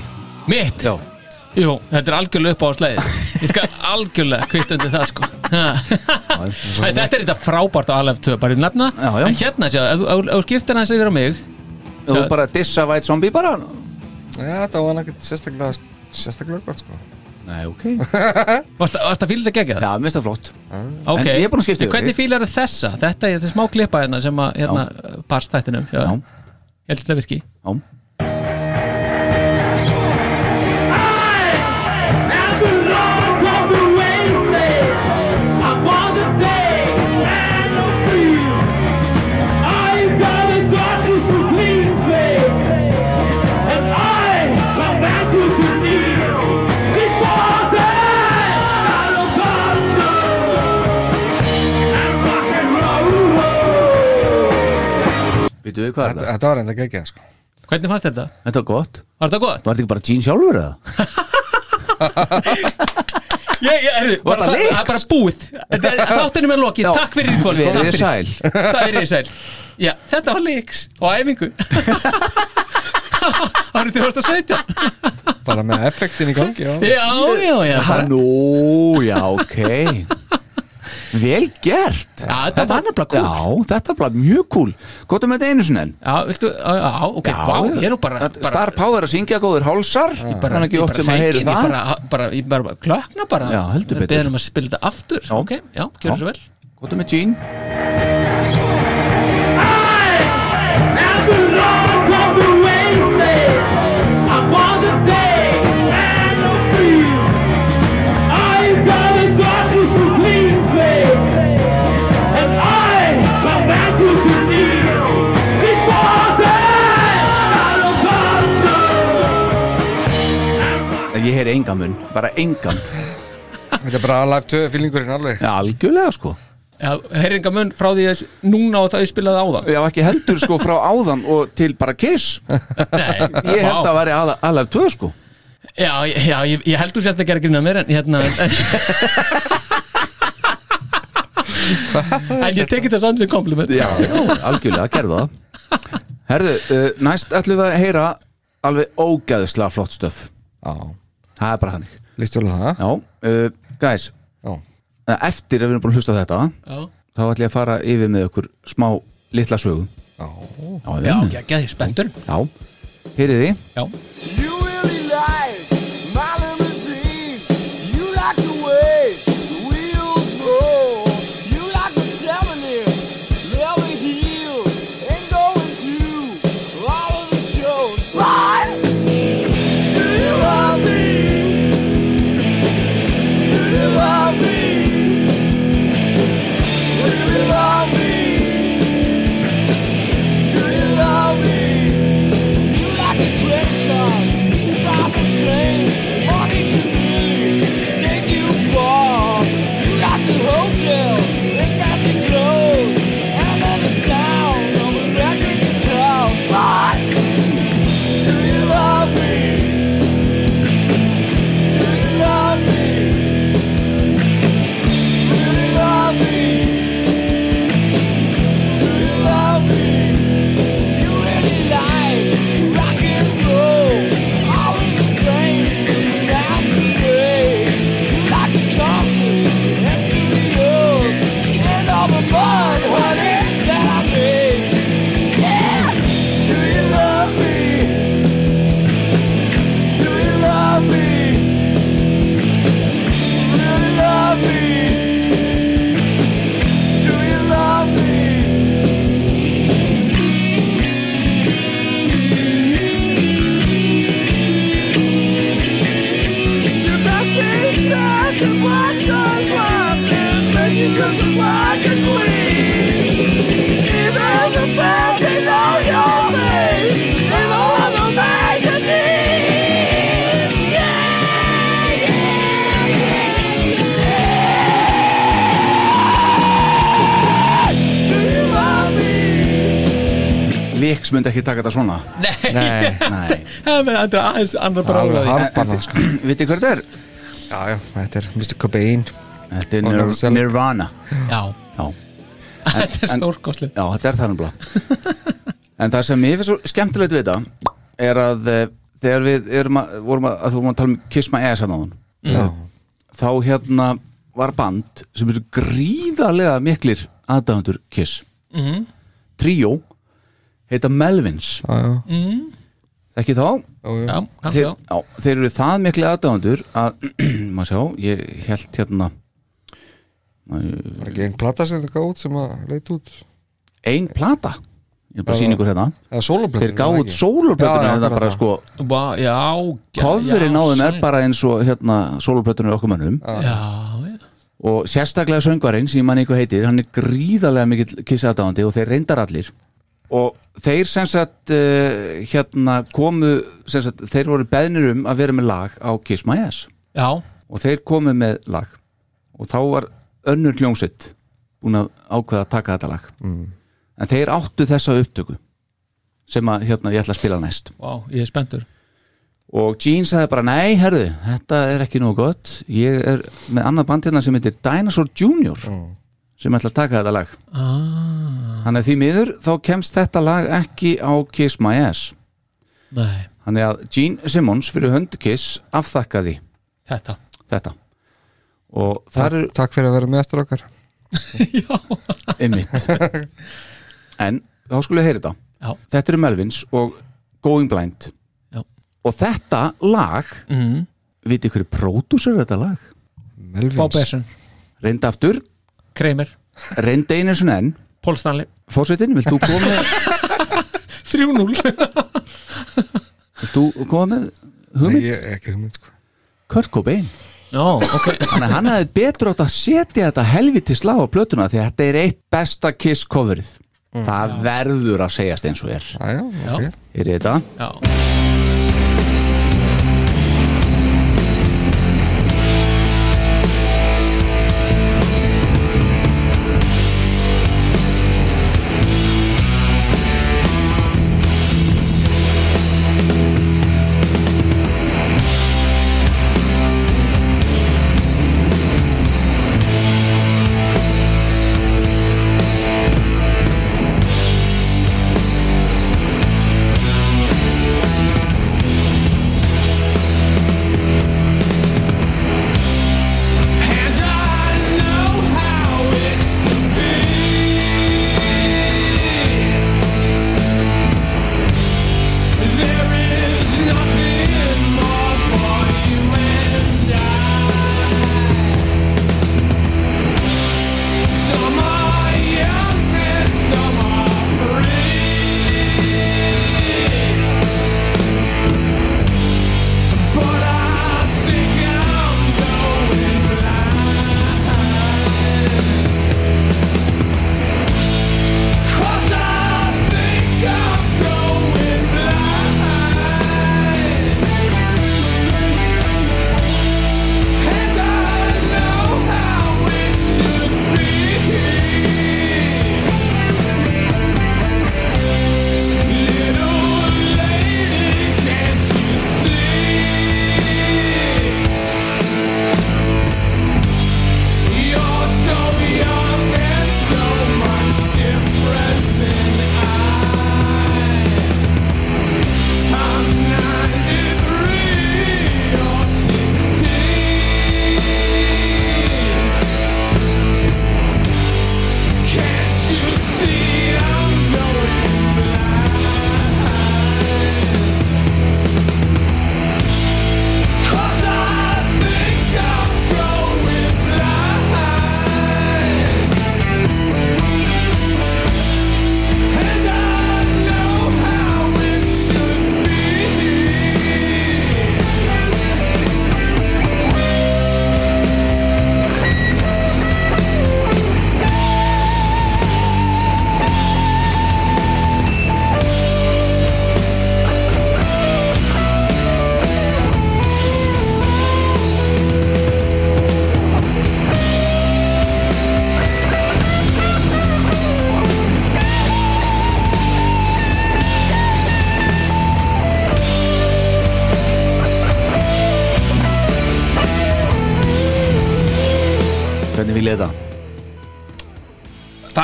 Mitt? Já. Jú, þetta er algjörlega upp á slæðið Ég skal algjörlega kvitt undir það sko. Æ, Þetta er þetta frábært á Alef 2 bara í nefna Já, já. En hérna, sjá, ef þú- ef þú skiptir hans yfir á mig. Þú bara dissa White Zombie bara? Já, þetta var ekkert sérstaklega sérstaklega gott sko. Nei, ok. Varst varst að fíla þetta gegja Já, minnst það flott. Ok, En ég er búin að skipta yfir. Hvernig fílar þessa? Þetta er þetta er smá klippa hérna sem að hérna, barst þættinum Já, Já. Ég held þetta virki. Já Býtu við hvað er Þetta, það? þetta var enda geggjað sko Hvernig fannst þetta? Þetta var gott Var þetta gott? Var þetta ekki bara Gene sjálfur eða? Ég, ég, erðu, bara, það er bara búið Þetta er- Þáttinu með lokið, Já. takk fyrir í kvöld Verið Takk fyrir. sæl. Það er í sæl Já, þetta var leiks og æfingu Árið 2017 Bara með effektin í gangi já. Já, já, já nú, já, ok Vel gert. Já, þetta var nefnilega cool. Já, þetta var mjög cool. Góttum með þetta einu sinni enn Já, viltu, já, já, ok, vá, ég er nú bara, bara Star Power að syngja góður hálsar. Bara, Þannig ekki ég oft sem að heyri hleykin, ég það. bara, bara, ég bara klökna bara. Já, heldur betur. Beðum að spila þetta aftur. Já. Ok, já, gjör Já. svo vel Góttum með Gene Ég heyri engan mun, bara engan. Þetta er bara live 2 fílingurinn alveg. Já, algjörlega sko. Já, herringa mun frá því að núna og það ég spilaði áðan. Já, ekki heldur sko frá áðan og til bara Kiss. Nei, Ég held að væri alveg tvö sko. Já, já ég, ég heldur sérna að gera grína mér en hérna En ég tekið það samt við kompliment. Já, já, algjörlega, gerðu það. Herðu, uh, næst ætlum við að heyra alveg ógæðislega flott stöf. Já Það er bara þannig. Listu alveg það? Já, uh, guys Já. Uh, Eftir að við erum búin að hlusta á þetta Já. þá ætlum ég að fara yfir með okkur smá litla sögu. Já, já, Já, geggjaði, spenntur. Já, heyrið þið? Já. You really like myndi ekki taka þetta svona. Nei, Nei. Nei. Það er aðeins annar bara Alveg áraði harpan það sko. Vitið hver þetta er? Já, já, þetta er Mr. Cobain. Þetta er Og Nir Novoselic. Nirvana. Já, Já, þetta er en- stórkosli já þetta er það náttúrulega En það sem ég finnst svo skemmtilegt við þetta er að uh, þegar við erum að, vorum að, að þú vorum að tala um Kiss My Ass hann á hann þá hérna var band sem eru gríðarlega miklir aðdæðandur Kiss. Mhm. Tríó heita Melvins. Mm, Þekki þá? já, já. Þeir, já. þeir eru það mikli aðdæðandur að, maður sjá, ég held hérna Var ekki einn plata sem það gáð sem að leit út? Ein plata? Ég er bara Já, síningur hérna. Eða sóloplötun þeir gáðu út sóluplötuna þetta bara sko. coverinn á þeim er bara eins og hérna sóluplötunum okkur mönnum. Já, já og sérstaklega söngvarinn sem ég manni eitthvað heitir hann er gríðarlega mikill kissaðdáðandi og þeir reyndar allir og þeir sem sagt uh, hérna komu sem sagt, þeir voru beðnir um að vera með lag á Kiss My Ass. Já, og þeir komu með lag. Og þá var önnur hljómsveit búin að ákveða að taka þetta lag. Mm. en þeir áttu þessa upptöku sem að hérna ég ætla að spila næst. Vá, ég er spenntur. Og Gene sagði bara nei, herðu, þetta er ekki nógu gott. Ég er með annað band hérna sem heitir Dinosaur Junior sem ætla að taka þetta lag. Ah, þannig að því miður þá kemst þetta lag ekki á Kiss My Ass. Nei, þannig að Gene Simmons fyrir hönd Kiss afþakkaði þetta. þetta. Og það er Takk fyrir að vera með eftir okkar. Ymmit en þá skulle ég heyra þetta. Já. þetta eru Melvins og Going Blind. Já. og þetta lag mm, vitið hverju pródúsur þetta lag? Melvins. Reynda aftur, Kramer, reynda einu sinni enn. Paul Stanley. Fórsetin, vilt þú koma með 3-0 vilt þú koma með Nei, hugmynd? ég er ekki hugmynd sko. Kurt Cobain. Já, ok. Þannig að hann hefði betur átt að setja þetta helviti slag á plötuna því að þetta er eitt besta Kiss coverið. Það verður að segjast eins og er. Já. er þetta? Já,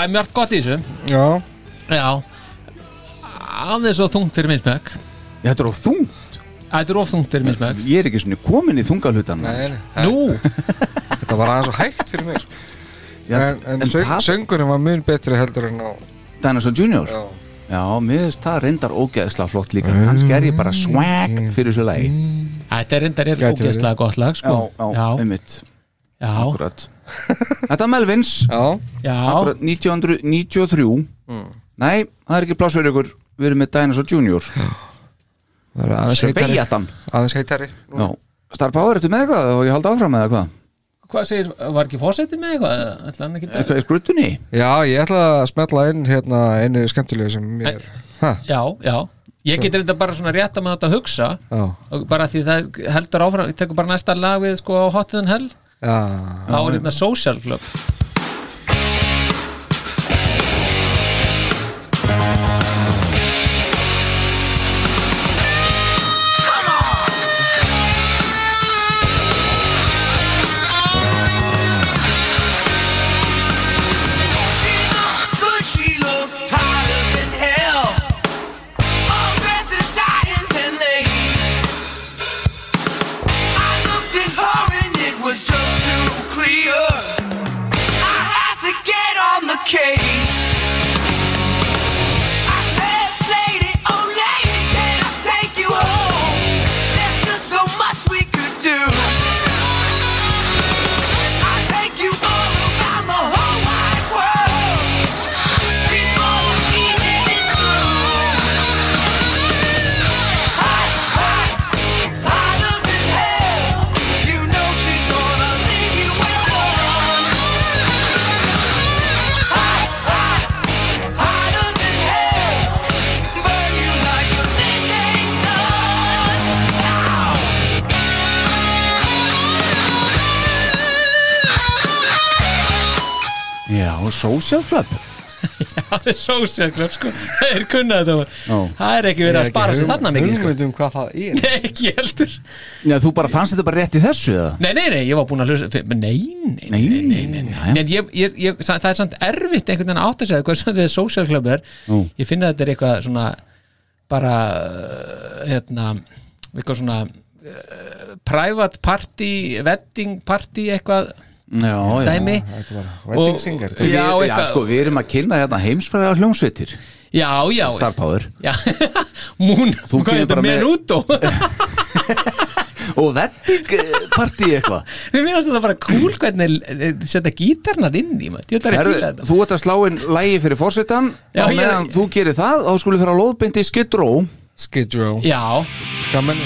er mjög gott í þessu. Já, Já. Aðeins og þungt fyrir minnsmökk Þetta er of þungt. Þetta er of þungt fyrir minnsmökk Ég er ekki svona komin í þungalutan nei, nei, Nú, þetta var aðeins og hægt fyrir mig sko. Já, En, en, en söng, það- söngurinn var mun betri heldur en á Dinosaur Junior? Já, Já, mér finnst það reyndar ógeðslega flott líka. Kannski er ég bara swag fyrir þessu lagi. Þetta er reyndar er Gæti verið. ógeðslega gott lag sko. já, já, einmitt Þetta er Melvins. Já, já. Akkurat 1993 Nei, það er ekki pláss fyrir ykkur. Við erum með Dinosaur Junior. Það er aðeins heitari. Sveiatan Aðeins heitari Já. Star Power, ertu með eitthvað? Og ég haldi áfram með eitthvað? Hvað segir, var ekki fórsetið með eitthvað? Ætla hann ekki Eitthvað í skrutunni? Já, ég ætla að smetla inn hérna einu skemmtilegu sem mér ha, Já, já. Ég get reynda bara svona rétt að maður þetta að hugsa. Já, og bara því það heldur áfram ég tekur bara næsta lag við sko á Hot in Hell þá er þetta Social Club Social Club Það er Social Club sko. Það er kunnað þetta. Var Já. Það er ekki verið að spara sig þarna mikið sko. Hugmynd um hvað það er. Nei, ekki heldur. Já, þú bara fannst þetta bara rétt í þessu eða? Nei, nei, nei, ég var búin að hlusta Nei, nei, Nei, nei, nei, nei. En ég, ég, ég, það er samt erfitt einhvern veginn að átta sig að hvað þetta er social club er. Nú. Ég finna að þetta er eitthvað svona bara uh, hérna, eitthvað svona uh, private party wedding party eitthvað Já, já dæmi. Þetta Og- Við, Já, já, sko, við erum að kynna hérna heimsfræða hljómsveitir. Já, já, Star Power. Já Mún, Þú kemur þetta, bara með- Og wedding party eitthvað. Mér finnst þetta bara cool hvernig eh, setja gítarnað inn í maður. Þetta. Þú ert að slá inn lægi fyrir fórsetan og ég- meðan þú gerir það þá skulle fyrir að lóðbindi Skid Row. Skid Row. Já, Gaman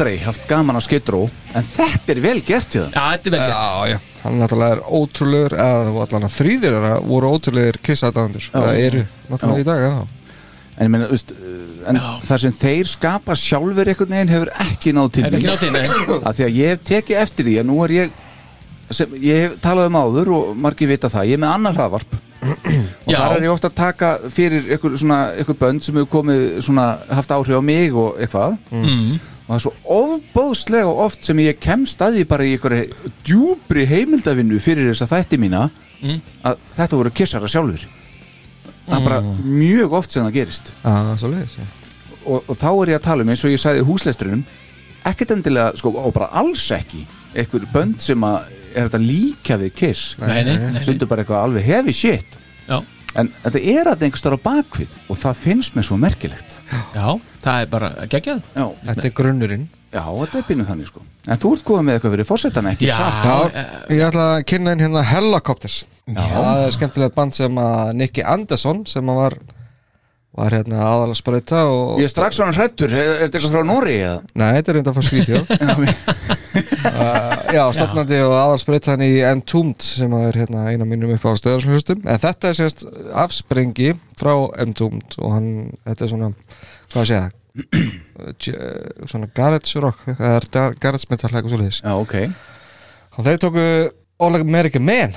aldrei haft gaman á Row en þetta er vel gert hjá það já, þetta er vel gert. Já, já, hann náttúrulega er ótrúlegur eða allan að þrýðir þeirra voru ótrúlegur kissaðandur það eru náttúrulega í dag já. En ég meina, þú veist, en það sem þeir skapa sjálfur einhvern veginn hefur ekki náð til. Af Því að ég hef tekið eftir því að nú er ég sem, ég hef talað um áður og margir vita það, ég er með annar hraðvarp og Já. þar er ég ofta að taka fyrir einhver, svona, einhver bönd sem hefur komið svona, haft áhrif á mig og eitthvað Mm. Og það er svo ofbóðslega oft sem ég kemst að því bara í einhverju djúbri heimildavinnu fyrir þessa þætti mína Mm. að þetta voru kissara sjálfur það er bara mjög oft sem það gerist. Já, svo leiðis og, og þá er ég að tala um eins og ég sagði húsleisturinnum ekkert endilega, sko, og bara alls ekki einhver bönd sem að er þetta líka við Kiss stundur bara eitthvað alveg heavy shit. Já. en þetta er að einhver starf á bakvið og það finnst mér svo merkilegt. Já, það er bara geggjað. Já, Þetta er grunnurinn. Já þetta er bínuð þannig sko. En þú ert góða með eitthvað fyrir fórsetana ekki Já. satt? Já, ég ætla að kynna inn hérna Helicopters. Það er skemmtilegt band sem að Nicky Andersson sem að var var hérna aðalega sprauta og ég er strax svona hrættur, er, er þetta eitthvað frá Nóri eða? Nei, þetta er reynda frá Svíþjóð. Uh, Já, stofnandi og aðalsbreytan í Entombed sem er hérna eina mínum upp á stöðarslustum en þetta er sérst afsprengi frá Entombed og hann, þetta er svona hvað að segja j- svona garage rock garage metal eitthvað svoleiðis. Já, ok, og þeir tóku All American Man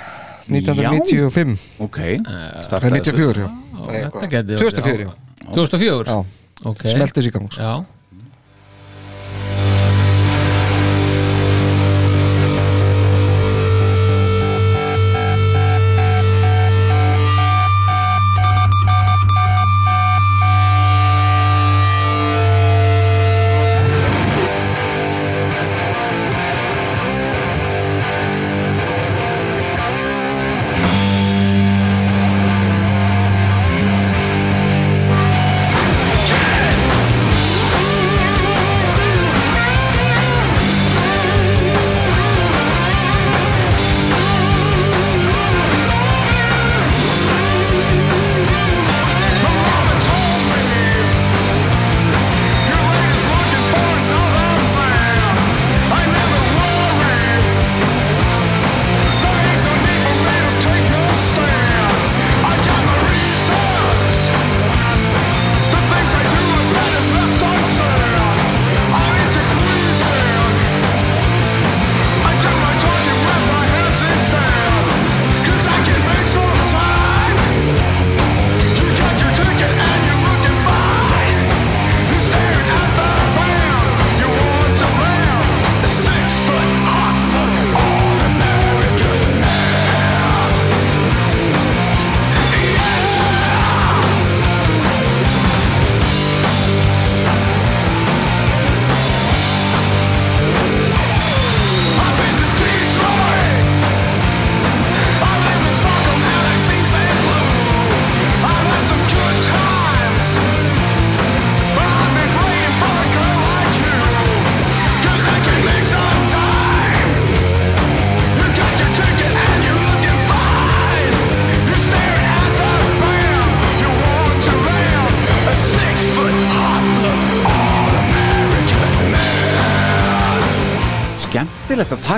1995 ok. Það Startaði er 94, já. Já, þetta geti 2004, já. 2004? Já, Ok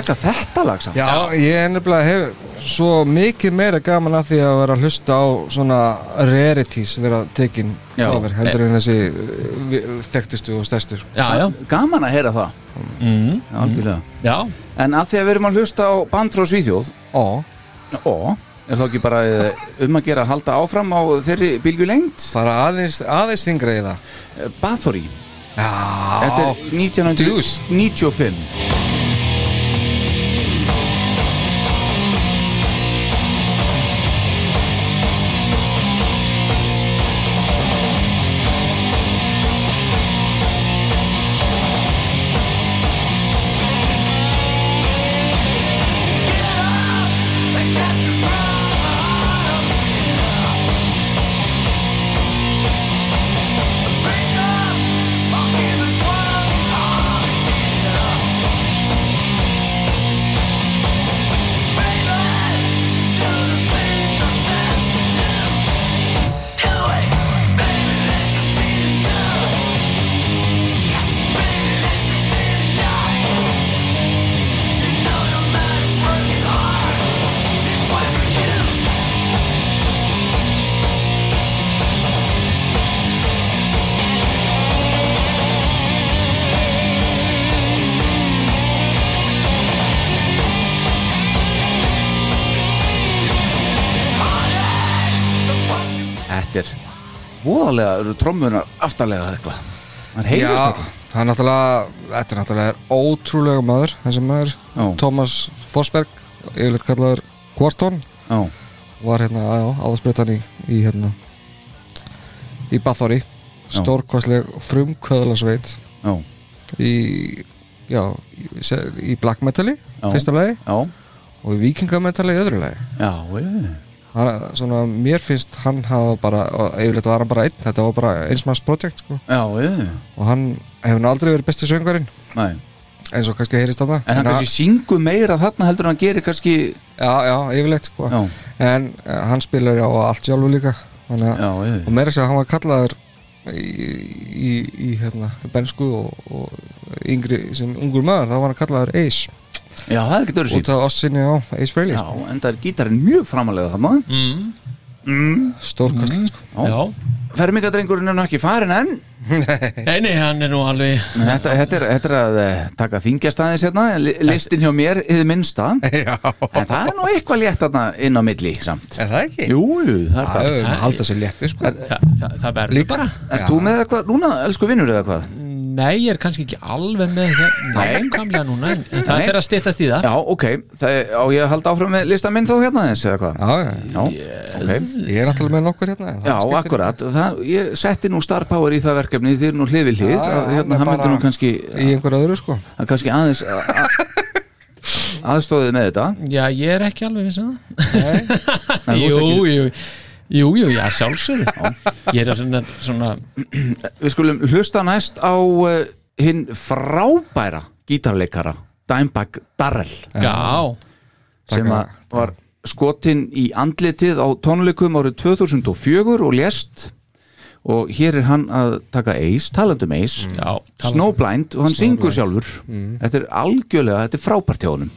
taka þetta lag saman? Já, ég er nefnilega hef svo mikið meira gaman að því að vera að hlusta á svona rarities vera tekin Já. over heldur en þessi vi- þekktustu og stærstu sko. Já, já. Gaman að heyra það. Mm. Já, algjörlega. Já, En að því að við erum að hlusta á band frá Svíþjóð. Ó, Ó, er þá ekki bara eh, um að gera að halda áfram á þeirri bylgu lengt bara aðeins, aðeins þingra í það. Bathory. Já, Þetta er 1995 eru trommunar aftarlega eitthvað? Man heyrist þetta. það er náttúrulega þetta er náttúrulega ótrúlega maður þessi maður, Já. Thomas Forsberg yfirleitt kallaður Quarton. Já, var hérna áðarsbreytan í, í hérna í Bathory stórkvæsleg frumkvöðlasveit. Já, í já, í, í black metali Já. fyrsta lagi. Já, og í vikingametali í öðru lagi. Já, já hann, svona, mér finnst hann hafa bara og yfirleitt var hann bara einn, þetta var bara einsmanns projekt sko. Og hann hefur aldrei verið besti söngarinn eins og kannski heyrist að það En hann kannski syngur meira þarna heldur hann gerir kannski já, já, yfirleitt sko. En uh, hann spilar á allt sjálfu líka. Þannig já og meira sér að hann var kallaður í, í, í hérna, bensku og, og yngri sem ungur maður, þá var hann kallaður Ace Já, það er ekki öðru út af ossinni á Ace Frehley Já, en það er gítarinn mjög framalega þarna. Mm. mm. stórkastlegt sko. Já, Fermingadrengurinn er nú ekki farin enn. Nei, nei, hann er nú alveg Þetta, þetta, er, þetta er að eh, taka þingjastæðis hérna. Li- Listin hjá mér, yfir minnsta. Já, En það er nú eitthvað létt þarna inn á milli samt. Er það ekki? Jú, jú, það er Það. Það er að halda sér létti sko. Þa, það, það verður Líka? bara. Ert þú með eitthvað núna, elsku vinnur eða hvað? Nei, ég er kannski ekki alveg með hérna. Nákvæmlega núna en, en það er að stýttast í það. Já, ok, það, á ég að halda áfram með listan minn þá hérna þess eða hvað? Já, já, Já, ok. Ég er náttúrulega með nokkur hérna en það Já, akkurat, það, ég setti nú Star Power í það verkefni þið er nú hlið við hlið hérna, hann myndi bara nú kannski í einhver öðru sko. Að kannski aðeins að- aðstóðið með þetta. Já, ég er ekki alveg viss um það. Jú, ekki- jú, jú, jú, já, sjálfsögðu. Ég er svona, svona Við skulum hlusta næst á uh, hinn frábæra gítarleikara Dimebag Darrell. Já, sem að var skotinn í andlitið á tónleikum árið 2004 og lést. Og hér er hann að taka Ace, talandum Ace. Já tala- Snowblind og hann syngur sjálfur. Mm. þetta er algjörlega, þetta er frábært hjá honum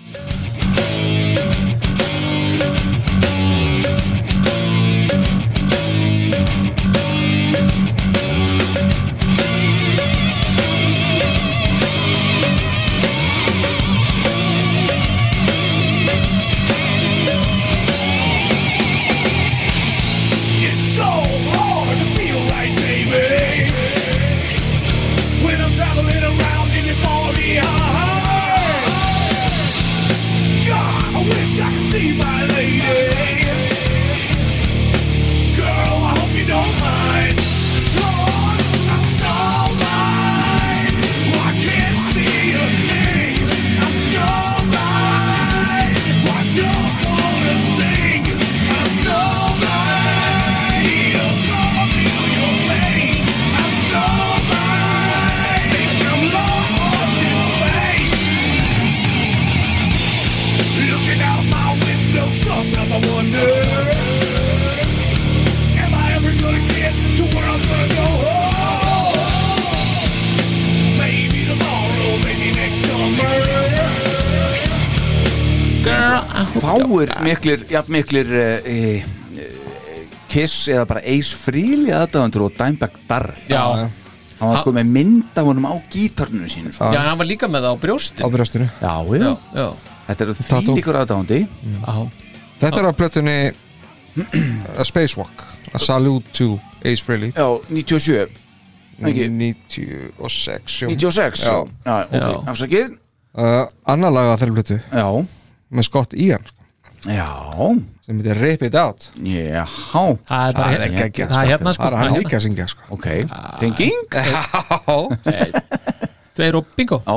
fáir miklir, jafn miklir uh, uh, Kiss eða bara Ace Frehley aðdáðandur og Dimebag Darrell Já, hann var sko með mynd af honum á gítarninu sínu sko. já, hann var líka með það á brjóstin á brjóstinu. Já, já, Já, já, þetta eru Tattoo. þvílíkur aðdáðandi já. Þetta er á plötunni A Spacewalk A Salute to Ace Frehley. Já, 97 Ekki? 96 jú. 96 Já. já, ok, afsakið. Uh, Annar lag að þeirra plötu. Já, með Scott Ian já, sem heitir Rip It Out. Já. Það er bara Það er hérna geggjað. Það er hérna sko. Það er hann það er líka að syngja sko. ok, tenging? Já. Hérna. Tveir og bingo. Já,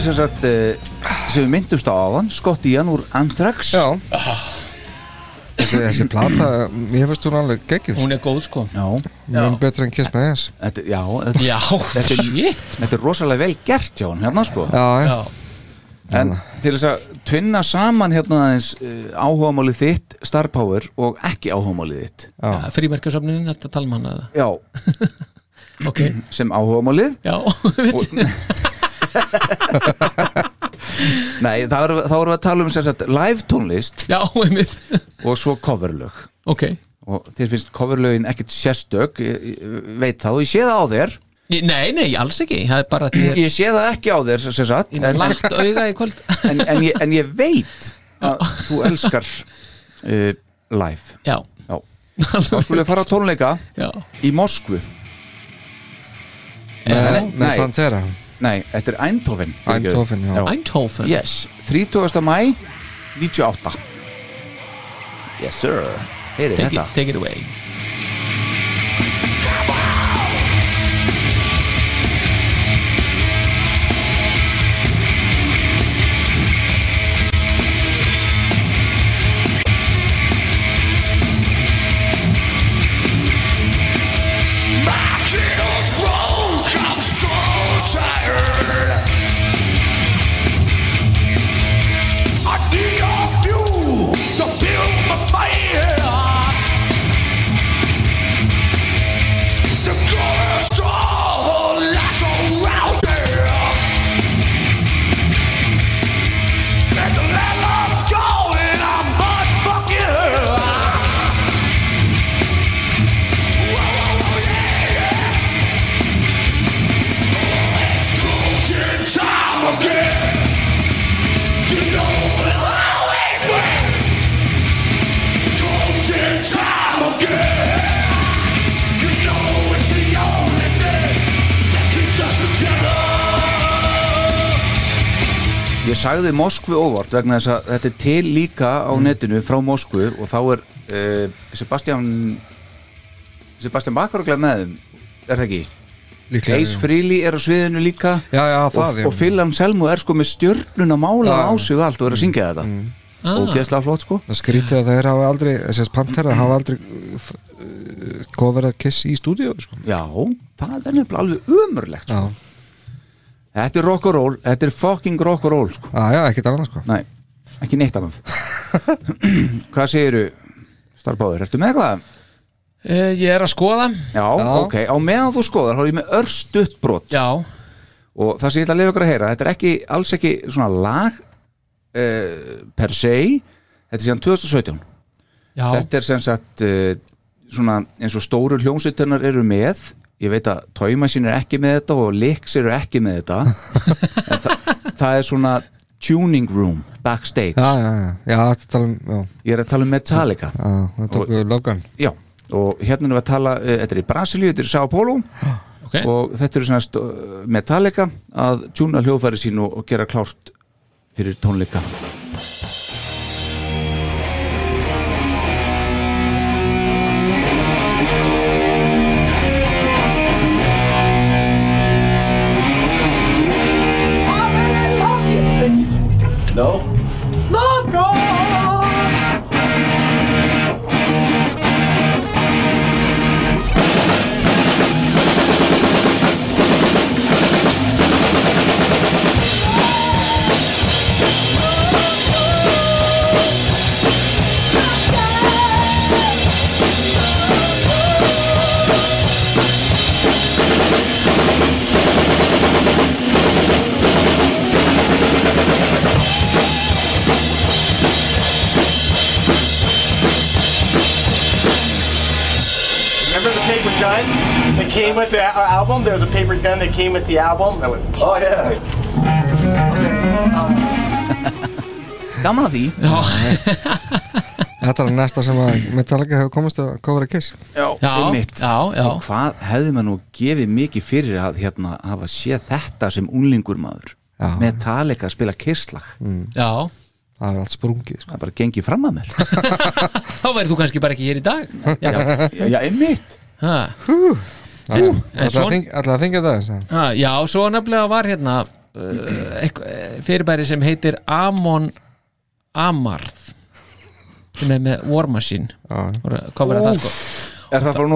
Þetta er sem sagt uh, sem við myndumst á áðan Scott Ian úr Anthrax. Já. Þessi, þessi plata, mér finnst hún alveg geggjum Hún er góð sko. Já, Mjög betur en Kiss My Ass. Þetta, já, þetta, Já, þetta, er, shit. þetta er rosalega vel gert hjá hann hérna sko. Já, já, Já, En til þess að tvinna saman hérna aðeins uh, áhugamálið þitt Star Power og ekki áhugamálið þitt. Já. frímerkjasöfnunin, þetta tala um hana eða? Já, Ok, sem áhugamálið. Já, og, Nei, þá erum, þá við að tala um sem sagt, live tónlist já, einmitt. og svo coverlög. Ok, og þér finnst coverlögin ekkert sérstök? Ég, ég veit það og ég sé það á þér. Ég- nei, nei, alls ekki. Það er bara að ég sé það ekki á þér sem sagt ég er en, lagt auga í kvöld. En, en, ég, en ég veit að þú elskar uh, live. Já, Já. þá skulum við fara á tónleika já. í Moskvu. Með, Nei. með Pantera nei, þetta er Eindhoven. Eindhoven, já. Eindhoven yes, 30. mæ 98 yes sir heyri take þetta take it away sagði Moskvu óvart vegna þess að þetta er til líka á netinu frá Moskvu og þá er uh, Sebastian Sebastian Bach með þeim, er það ekki? Líklega, Ace. Frehley er á sviðinu líka Já, já, og, það, já. og Phil Anselmo er sko með stjörnuna mála á sig og allt og er að syngja þetta Ah. og geðslega flott sko Það skrítið að þeir hafa aldrei þessi Pantera hafa aldrei uh, f- uh, coverað Kiss í stúdíu sko. Já, það er nefnilega alveg umurlegt sko. Þetta er rock and roll, þetta er fucking rock and roll sko. já, já ekkert annað sko. Nei, ekki neitt annað. Hvað segiru Starbáður, ertu með eitthvað? uh, Ég er að skoða. Já, ok, á meðan þú skoðar er ég með örstutt brot. Já, og það sem ég ætla að lifa ykkur að heyra þetta er ekki, alls ekki svona lag uh, per se. Þetta er síðan 2017 já, þetta er sem sagt uh, svona eins og stóru hljómsveitarnar eru með ég veit að Tóimasín er ekki með þetta og Lix eru ekki með þetta. En það, það er svona tuning room backstage. Já, já, já, um ég er að tala um Metallica. Já það tóku löggan já, og hérna erum við að tala uh, þetta er í Brasilíu, þetta er í Sao Paulo. Ok. Og þetta eru svona st- Metallica að tjúna hljóðfæri sín og, og gera klárt fyrir tónleika No? Came with the album? There was a paper gun that came with the album. That went, oh yeah. gaman að því. Þetta er næsta sem að Metallica hefur komist að covera Kiss. Já, Já, einmitt. já, já. og hvað hefði maður nú gefið mikið fyrir að hérna, hafa séð þetta sem unlingur maður? Já. Metallica að spila kisslag. Já, Það er allt sprungið sko. það bara gengið fram að mér. Þá verður þú kannski bara ekki hér í dag. Já, já, já einmitt. Ha, Alltaf en að þingja það þess að- ha, já svo nefnilega var hérna uh, eitthva, fyrirbæri sem heitir Amon Amarth. Sem er með War Machine. Sko. Er það frá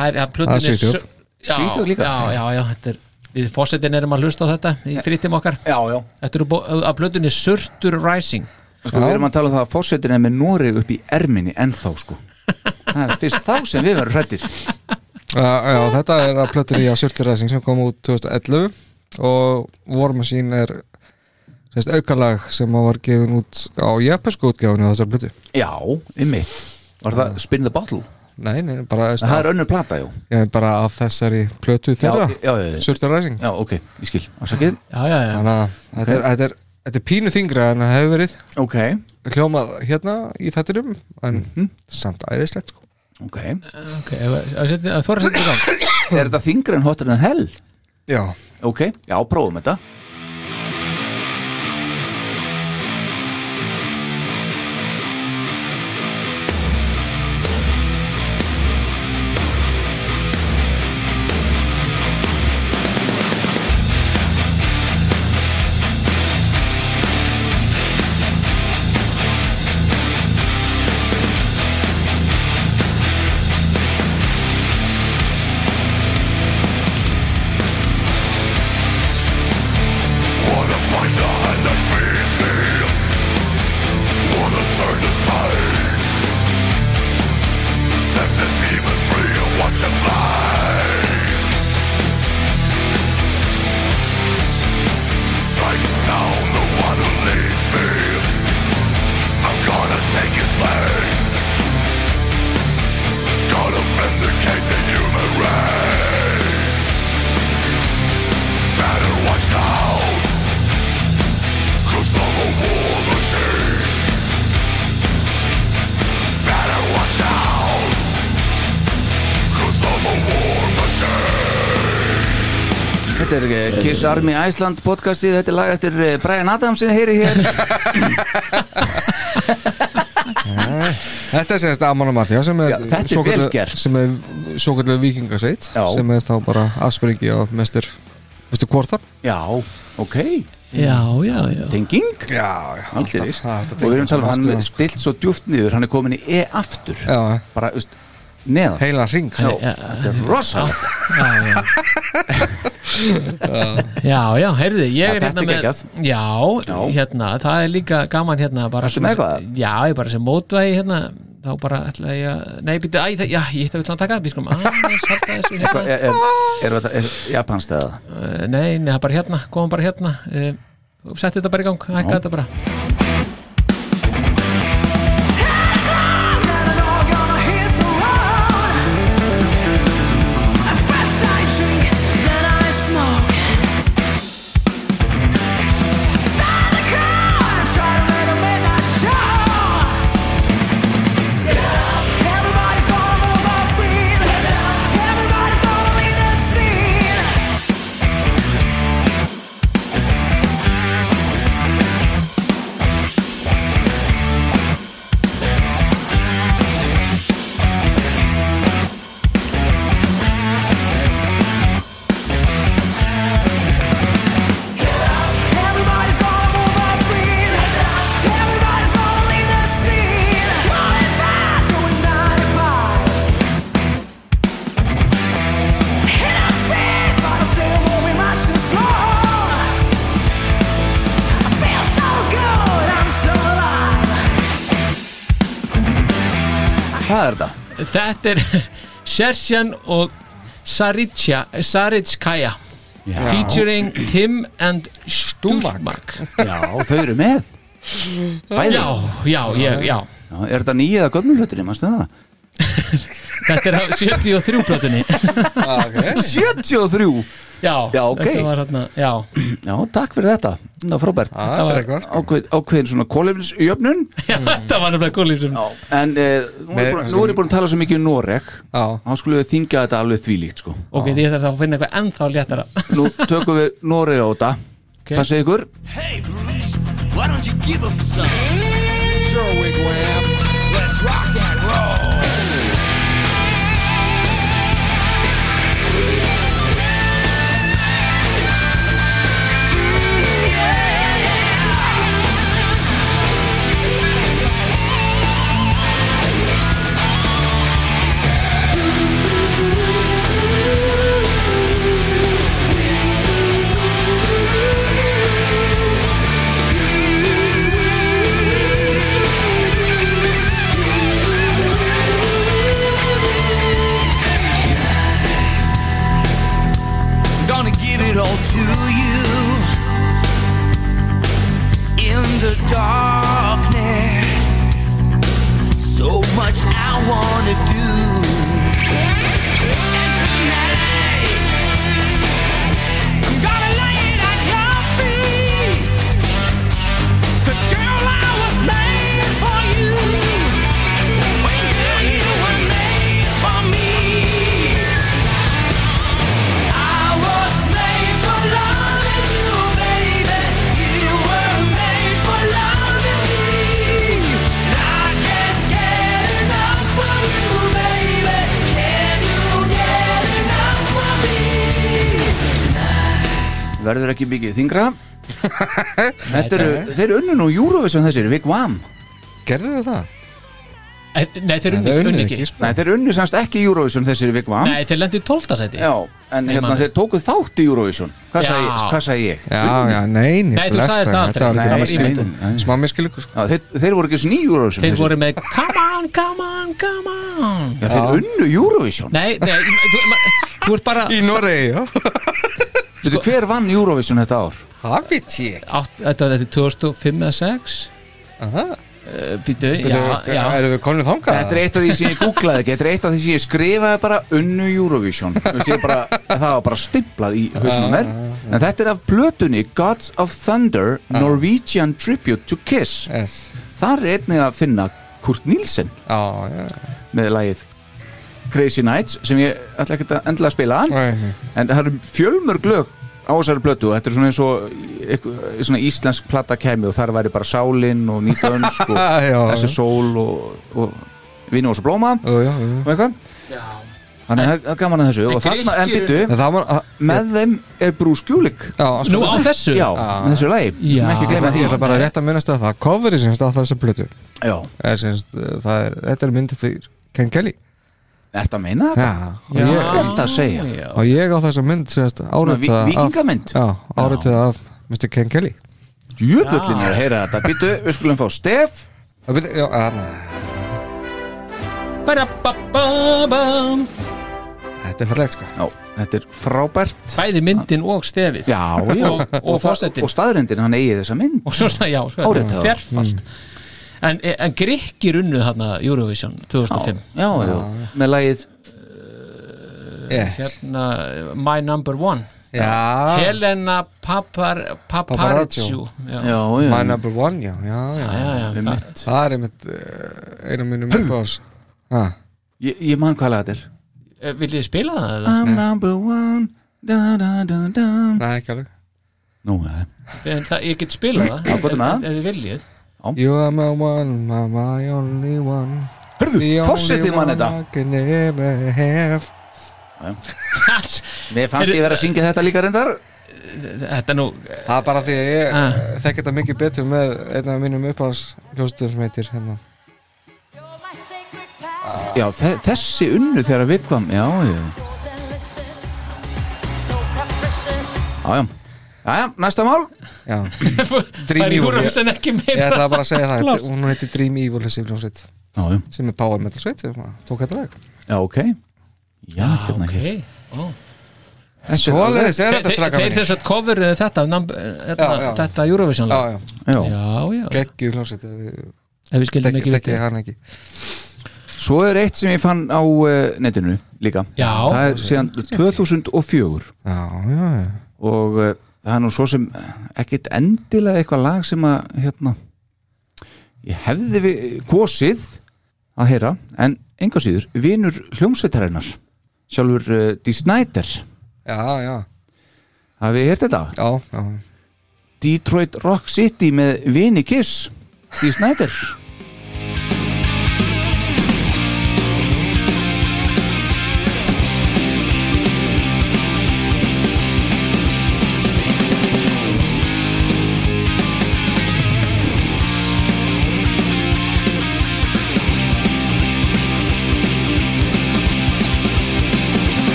er, ja, Það plötunni er Já, Svíþjóð líka? Já, já, já, þetta er Við fórsetin erum að hlusta á þetta í frítim okkar. Já, já. Þetta eru að plötunni Surtur Rising. Sko, við erum að tala um það að fórsetin er með Nóri upp í erminni ennþá sko. Það er fyrst þá sem við verðum hrættir Já, já, þetta er að plötur í að Surtur Rising sem kom út 2011 og War Machine er sérst, aukalag sem var gefin út á japansku útgáfinu á þessar plötu. Já, ymmið Var það Spin the Bottle? Nei, nei, bara Það er önnur plata, jú. Já, bara af þessari plötu þeirra já, já, já. Surtur Rising Já, ok, ég skil. Afsakið. Já, já, já. Þannig að þetta er, þetta er, þetta er pínu þingra en það hefur verið. Ok. Hljómað hérna í þettinum en samt æðislegt sko. Ok. Ok, ef- ef- ef- ef þú er að setja í gang. Er þetta þingra en hotter en hell? Já. Ok, já, prófum þetta Army Iceland podcastið. Þetta er lag eftir eh, Brian Adams sem heyri hér. Þetta er sérst Amon Já, vel gert. sem er svo kallu vikingasveit Já. sem er þá bara afspringi á mestur kvortar. Já, ok. Já, já, já. Tenging? Já, já alltaf- alltaf Og við erum talað um hann stilt svo djúft niður Hann er komin í E aftur. Já, Bara, veist, neðan. Heila ring Já, þetta er rosalega Já, já. Já, já, heyrðu, ég er hérna með já, hérna, það er líka gaman hérna bara? Já, ég bara sem mótvægi hérna þá bara ætla ég að, nei, býttu, æ, það- já, ég ætla að taka, við skulum aðeins halda þessu hérna. Er, er, er, þetta- er japanst eða? Uh, Nei, nei, það er bara hérna, komum bara hérna. Uh, Setti þetta bara í gang, hækka þetta bara Þetta er Sersjan og Saritja Saritskaya Já. featuring Tim and Sturmak Já, þau eru með. Bæði. Já, já, ég, já. Já, Er þetta nýja eða gömlu hlutinni, maður stöða það? Þetta er á 73 plötunni. 73? Já, Já, ok. þetta var hérna, já Já, takk fyrir þetta Það það er eitthvað. Ákveð, Ákveðin svona kólefnisjöfnun Já, þetta var nefnilega kólísum En uh, nú, er búin, nú er ég búin að tala svo mikið um Noreg Já. Þá skulum við þingja þetta alveg þvílíkt sko. Ok, því þetta að finna eitthvað ennþá léttara Nú tökum við Noreg á þetta Ok. Passið ykkur Hey Bruce, why don't you give him some? Sure, Wigwam. Let's rock and it all to you in the darkness. So much I wanna do. Verður ekki mikið þingra eru, þeir unnu nú Eurovision þessir, Vig Vam Gerðu þau það? Nei, þeir unnu unnu ekki Nei, þeir unnu semst ekki Eurovision þessir Vig Vam Nei, þeir lendi í 12. seti Já, en Nei, hérna þeir tókuð þátt í Eurovision Hvað sagði, ég- hvað sagði ég? Já, já, neini Nei, þú sagðir það aldrei. Ekki. Smá miskilíkur sko. Þeir, þeir voru ekki svona í Eurovision Þeir þessir. voru með come on, come on, come on Já, þeir unnu Eurovision Nei, nei, þú, ma- þú ert bara Í Noregi, já Veitu, hver vann Eurovision þetta ár? Það veit ég ekki. Átt, Þetta þetta 2005 eða 6 Aha. uh, Býtu, já, já. Erum við konið þangað? Þetta er eitt af því sem ég googlaði ekki Þetta er eitt af því sem ég skrifaði bara unnu Eurovision. Bara, Það var bara stimplað í hausnum mér. En þetta er af plötunni Gods of Thunder Norwegian Tribute to Kiss. Yes. Þar er einnig að finna Kurt já. með lagið Crazy Nights sem ég ætla ekki að endilega spila. Nei. en það eru fjölmörg lög á þessari plötu og þetta er svona eins og eitthvað- svona íslensk plata kemi og þar væri bara Sálin og Nýta Önsk og Já, Þessi já. Sól og, og Vini og blóma. Jú, já, jú. og eitthvað. Þannig að það er gaman að þessu og þarna en byttu En það var með þeim er Kulik Já, Nú á þessu? Já, með þessu lagi. Já. sem ekki gleyma Ég því ætla bara rétt að minnast að það. Coverið sem stað Já, er, semst, það er, Þetta er myndið fyrir Ken Kelly Að meina þetta? Já, og Já, ég, Ertu að segja? já. og ég á þessa mynd ví- áritaða af, af Mr. Ken Kelly. Jöfullin er að heyra þetta. Byttu, við skulum fá Stef. Já, að, Ba-da-ba-ba-bam. Þetta er færlegt sko. Já, þetta er frábært. Bæði myndin og stefið. Já, já. Og, og, fórsetin og staðrendin hann eigi þessa mynd. Og svo svona, já, svo Árið það. Þerfast En, en Grikkir unnu þarna Eurovision 2005 já, já, með lagið yes. Hérna, My Number One. Já, Helena Papar, Paparazzo Já, Já, já, My number one, já, já, já, já, já, það- er einmitt uh, einu mínum. Ég, ég man hvað lag þetta er. Eh, Viljið þið spila það? eða? I'm number one. Da, da, da, da. Nei, ekki alveg. Nú, eh, En það, ég get spilað það. Já, gott með það. ef- Ef þið viljið You are my one, my, my only one. Hörðu, The only fórsetið man one þetta. I can ever have. Mér fannst ég vera að syngja þetta líka reyndar. Þetta er nú Það er bara því að ég Ah. þekki þetta mikið betur með einn af mínum uppáðs hljóstur sem heitir hérna. Já, þe þessi unnu þegar við kvam Já, já Já, já Já, næsta mál. Dream Evil, ég meira. ætla bara að segja það. Pláss. Hún heitir Dream Evil þessi hljómsveit. Sem er power metal sveit sem tók þetta lag. Já, ok. Já, hérna hér. Okay. Ó. Þetta er Svoleiðis er Þeir þetta straka þeir þess að cover þetta, þetta, Já, já. þetta Eurovision Já, já, Já, já, já. geggju hljómsveit ef við Ef við skildum ekki við hann ekki. Svo er eitt sem ég fann á uh, netinu líka. Já. Það er síðan 2004 Já, já, já. Og uh, það er nú svo sem ekkit endilega eitthvað lag sem að hérna ég hefði við kosið að heyra en enga síður vinur hljómsveitarinnar sjálfur uh, Dee Snider Já, já, hafið þið heyrt þetta? já, já. Detroit Rock City með vini Kiss Dee Snider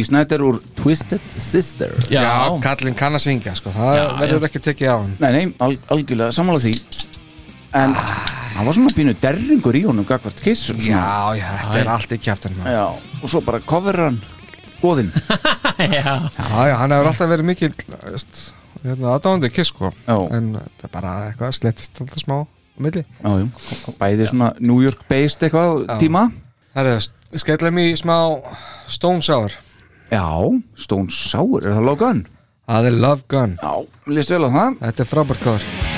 Dee Snider úr Twisted Sister. Já, kallinn kann að syngja sko. Það Já, verður já. ekki tekið á hann. Nei, nei, al algjörlega sammála því. En hann var svona pínu derringur í honum Gagvart Kiss svona. Já, já, þetta er allt í kjæftin Já, og svo bara coverar hann Góðinn Já, Já, já, hann hefur alltaf verið mikil veist, hérna, aðdáðandi kiss sko. En það er bara eitthvað slettist alltaf smá á milli. Já, já, bæði svona New York based eitthvað Já. tíma. Það er skellum í smá Stone Sour Já, Stone Sour, er það Love Gun? Það er Love Gun. Já, líst vel á það. Þetta er frábært cover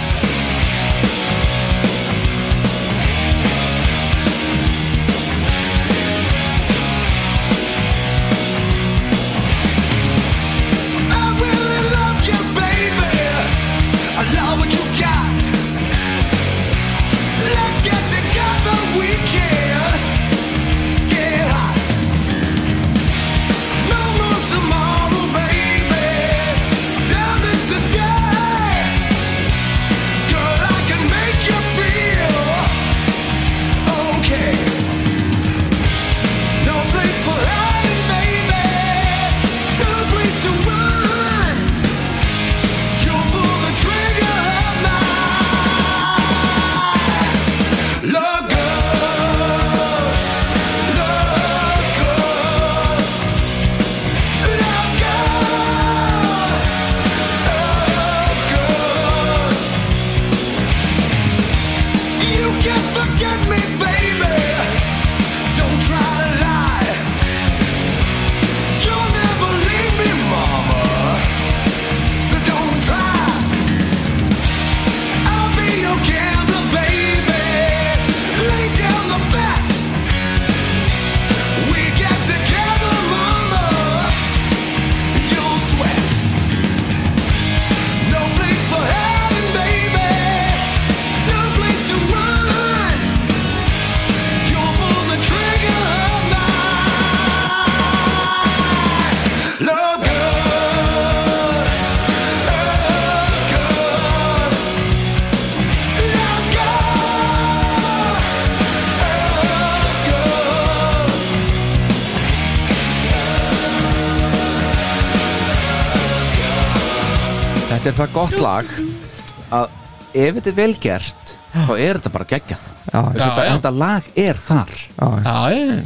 er það gott lag að ef þetta er vel gert þá er þetta bara geggjað. Þetta, þetta lag er þar. Já,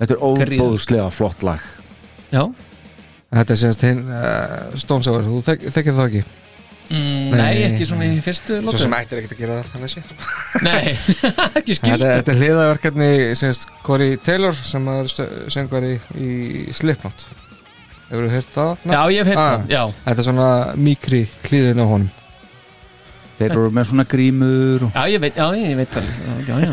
Þetta er óbóðslega flott lag. Já. Þetta er semst hinn uh, Stone Sour, þú þek, þekkir það ekki? Mm, nei, ekki svona í fyrstu Svo lótu sem ættir ekkert að gera það þannig sé. Nei, ekki skilst Þetta, þetta er hliðaverkefni semst Corey Taylor sem er söngar í, í Slipknot Hefur þú heyrt það? Já, ég hef heyrt það, já. Þetta er svona mikri hliðin á honum. Þeir eru með svona grímur og... Já, ég veit, já, ég veit það Já, já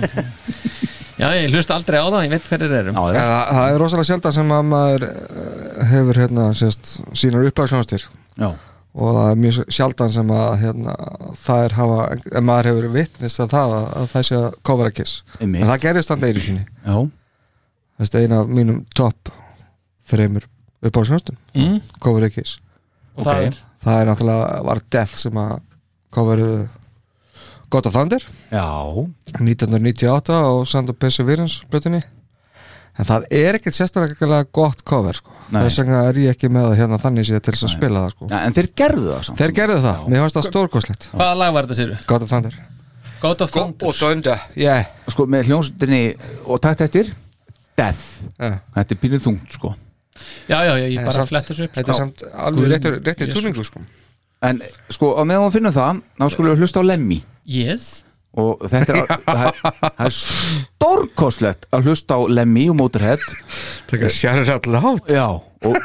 Já, ég hlusta aldrei á það, ég veit hverju þeir eru. Já, Það, það er rosalega sjálf sem að maður eh, hefur hérna semst sínar upplæðsjónastir Já. Og það er mjög sjaldan sem að hérna, það er hafa, en maður hefur vittnist að það að það sé að kofra kiss. Einmitt. en það gerist þannig einu sinni. Já. Þetta er eina af mínum topp þreymur upp á snöstum Mm. kofra kiss Og það er? það er náttúrulega var Death sem að kofraðu God of Thunder Já 1998 á Sound of Perseverance blötunni en það er ekkert sérstaklega gott cover sko. Nei. þess vegna er ég ekki með það hérna þannig séð til þess að spila það sko. Já, en þeir gerðu það samt þeir gerðu það, mér fannst það stórkoslegt Hvaða lag var þetta, sér? God of Thunder God of Thunder og Thunder, yeah. Sko með hljónsutinni og takt eftir Death Ja. Þetta er pínuð þungt sko Já, já, já, ég bara fletta þessu upp þetta er samt alveg Jesus. túningu sko. En sko á meðan við finnum það þá skulum við hlusta á Lemmy Yes og þetta er, það er, það er stórkoslegt að hlusta á Lemmy og Motorhead. Taka sjarri allir hát Já, og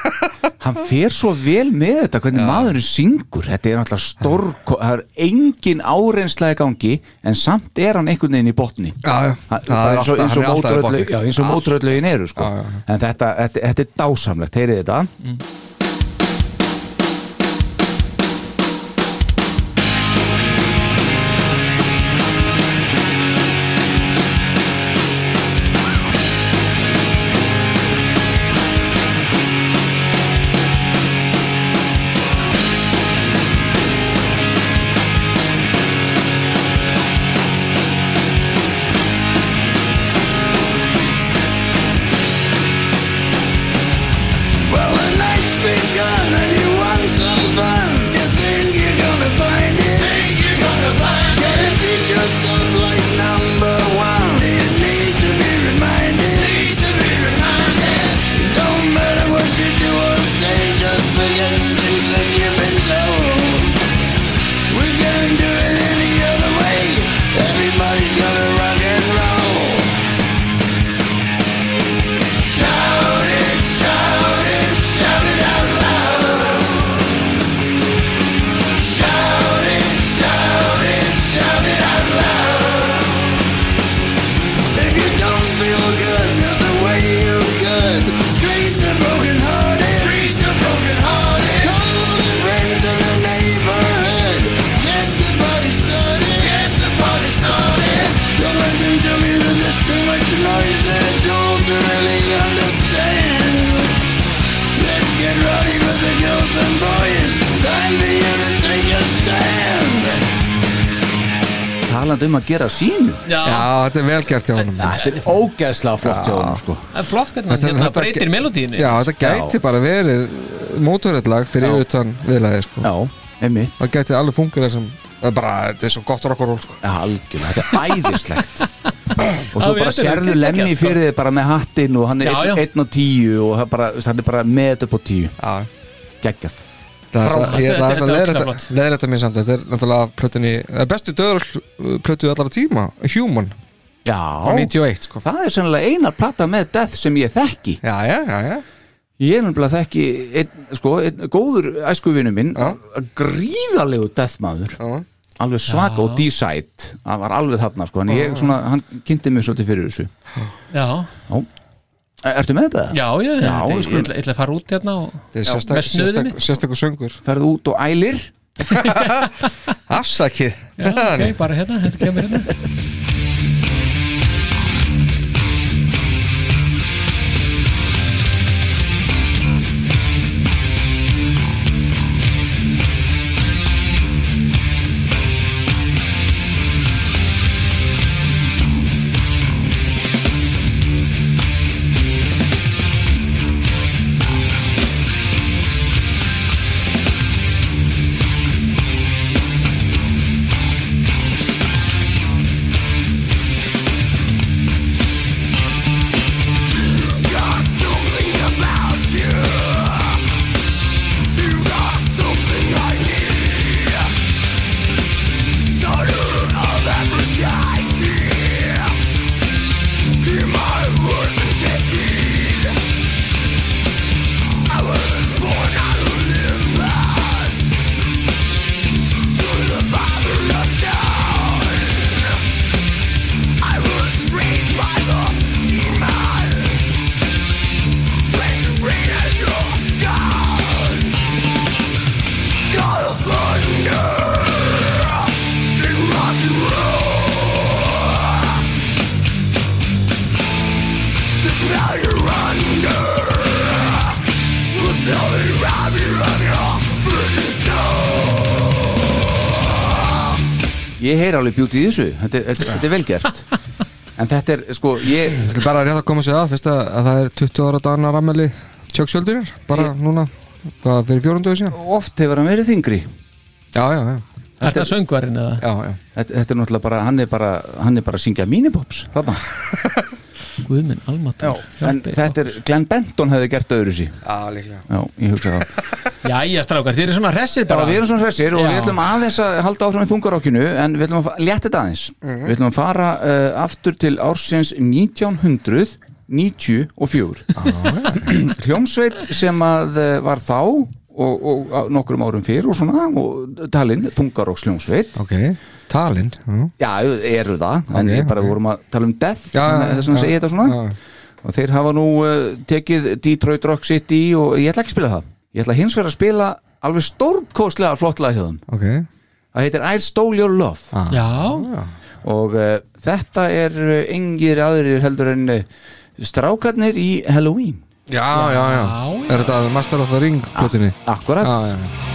hann fer svo vel með þetta hvernig maðurinn syngur. Þetta er náttúrulega stórko það er engin áreynsla í gangi en samt er hann einhvern veginn í botni. Já, já. Það er alltaf- eins og er alltaf já, Allt. mótröðlögin eru sko. Já, já. en þetta, þetta, þetta er dásamlegt, heyrið þetta? Love gera sínu Já, Já, þetta er vel gert hjá honum Þetta er ógeðslega flott hjá honum sko það er flott hvernig hann hérna þetta- breytir melodíinu Já, þetta gæti bara verið mótorreitlag fyrir Já. utan viðlagi sko. Já, einmitt Það gæti alveg það er bara, þetta er svo gott rockaról sko. Já, algjörlega, þetta er æðislegt og svo bara sérðu lemmi sko. fyrir þið bara með hattinn og hann er Já, já. 1 og 10 og það er bara með þetta upp á 10 Já. Er Ég ætla þetta þess er að leiðrætta- leiðrætta mér samt Þetta er náttúrulega plötunni Bestu döður plötu allara tíma Human. Já, Frá 91 sko. Það er sennilega einar plata með Death sem ég þekki. Já, já, já, já. Ég er nefnilega þekki einn, sko, einn góður æskuvinu minn Já. gríðalegu Death maður. Já. alveg svaka Já. og D-side. Það var alveg þarna sko, en ég svona, hann kynnti mig svolítið fyrir þessu. Já, Ertu með þetta? já, já, Já, ég, skulum- ætla, að fara út hérna og Þetta er Já, sérstak- með snuðið sérstak- mitt. sérstakur söngur Ferðu út og ælir Afsakið Já, ok, bara hérna, þetta kemur hérna Heyr alveg bjúti í þessu. Þetta, er- þetta, þetta er velgert En þetta er, sko, ég Þetta er bara rétt að koma sér að Fyrst að, að það er 20 ára dagana rammeli Tjöksjöldurir Bara núna Hvað fyrir fjórunduðu síðan? Oft hefur hann verið þingri Já, já, já. Er það söngvarinn eða? Já, já. Þetta, þetta er náttúrulega bara, hann er bara Hann er bara að syngja minipops Þarna Guðminn, almatur En þetta er, Glenn Benton hefði gert öðru sí Já, líklega. Já, ég hugsa það. Jæja, strákar, þið eru svona hressir Já, bara. við erum svona hressir og Já. við ætlum aðeins að halda áfram í þungarokkinu en við ætlum að létta þetta aðeins. Mhm. Við ætlum að fara uh, aftur til ársins 1994 Hljómsveit sem að uh, var þá og, og á nokkrum árum fyrr og svona og talinn þungaroksljómsveit Ok, talinn Já, eru það, en Ok, ég bara ok. vorum að tala um Death Já, já, þess að já, segja þetta svona. já. og þeir hafa nú uh, tekið Detroit Rock City og ég ætla ekki að spila það. Ég ætla hins vegar að spila alveg stórkostlega flott lag hjá þeim. Ok. Það heitir I Stole Your Love. Ah. Já, og uh, þetta er uh, engir aðrir heldur en strákarnir í Halloween. Já, já, já, Er þetta Master of the Ring plötunni? Akkurat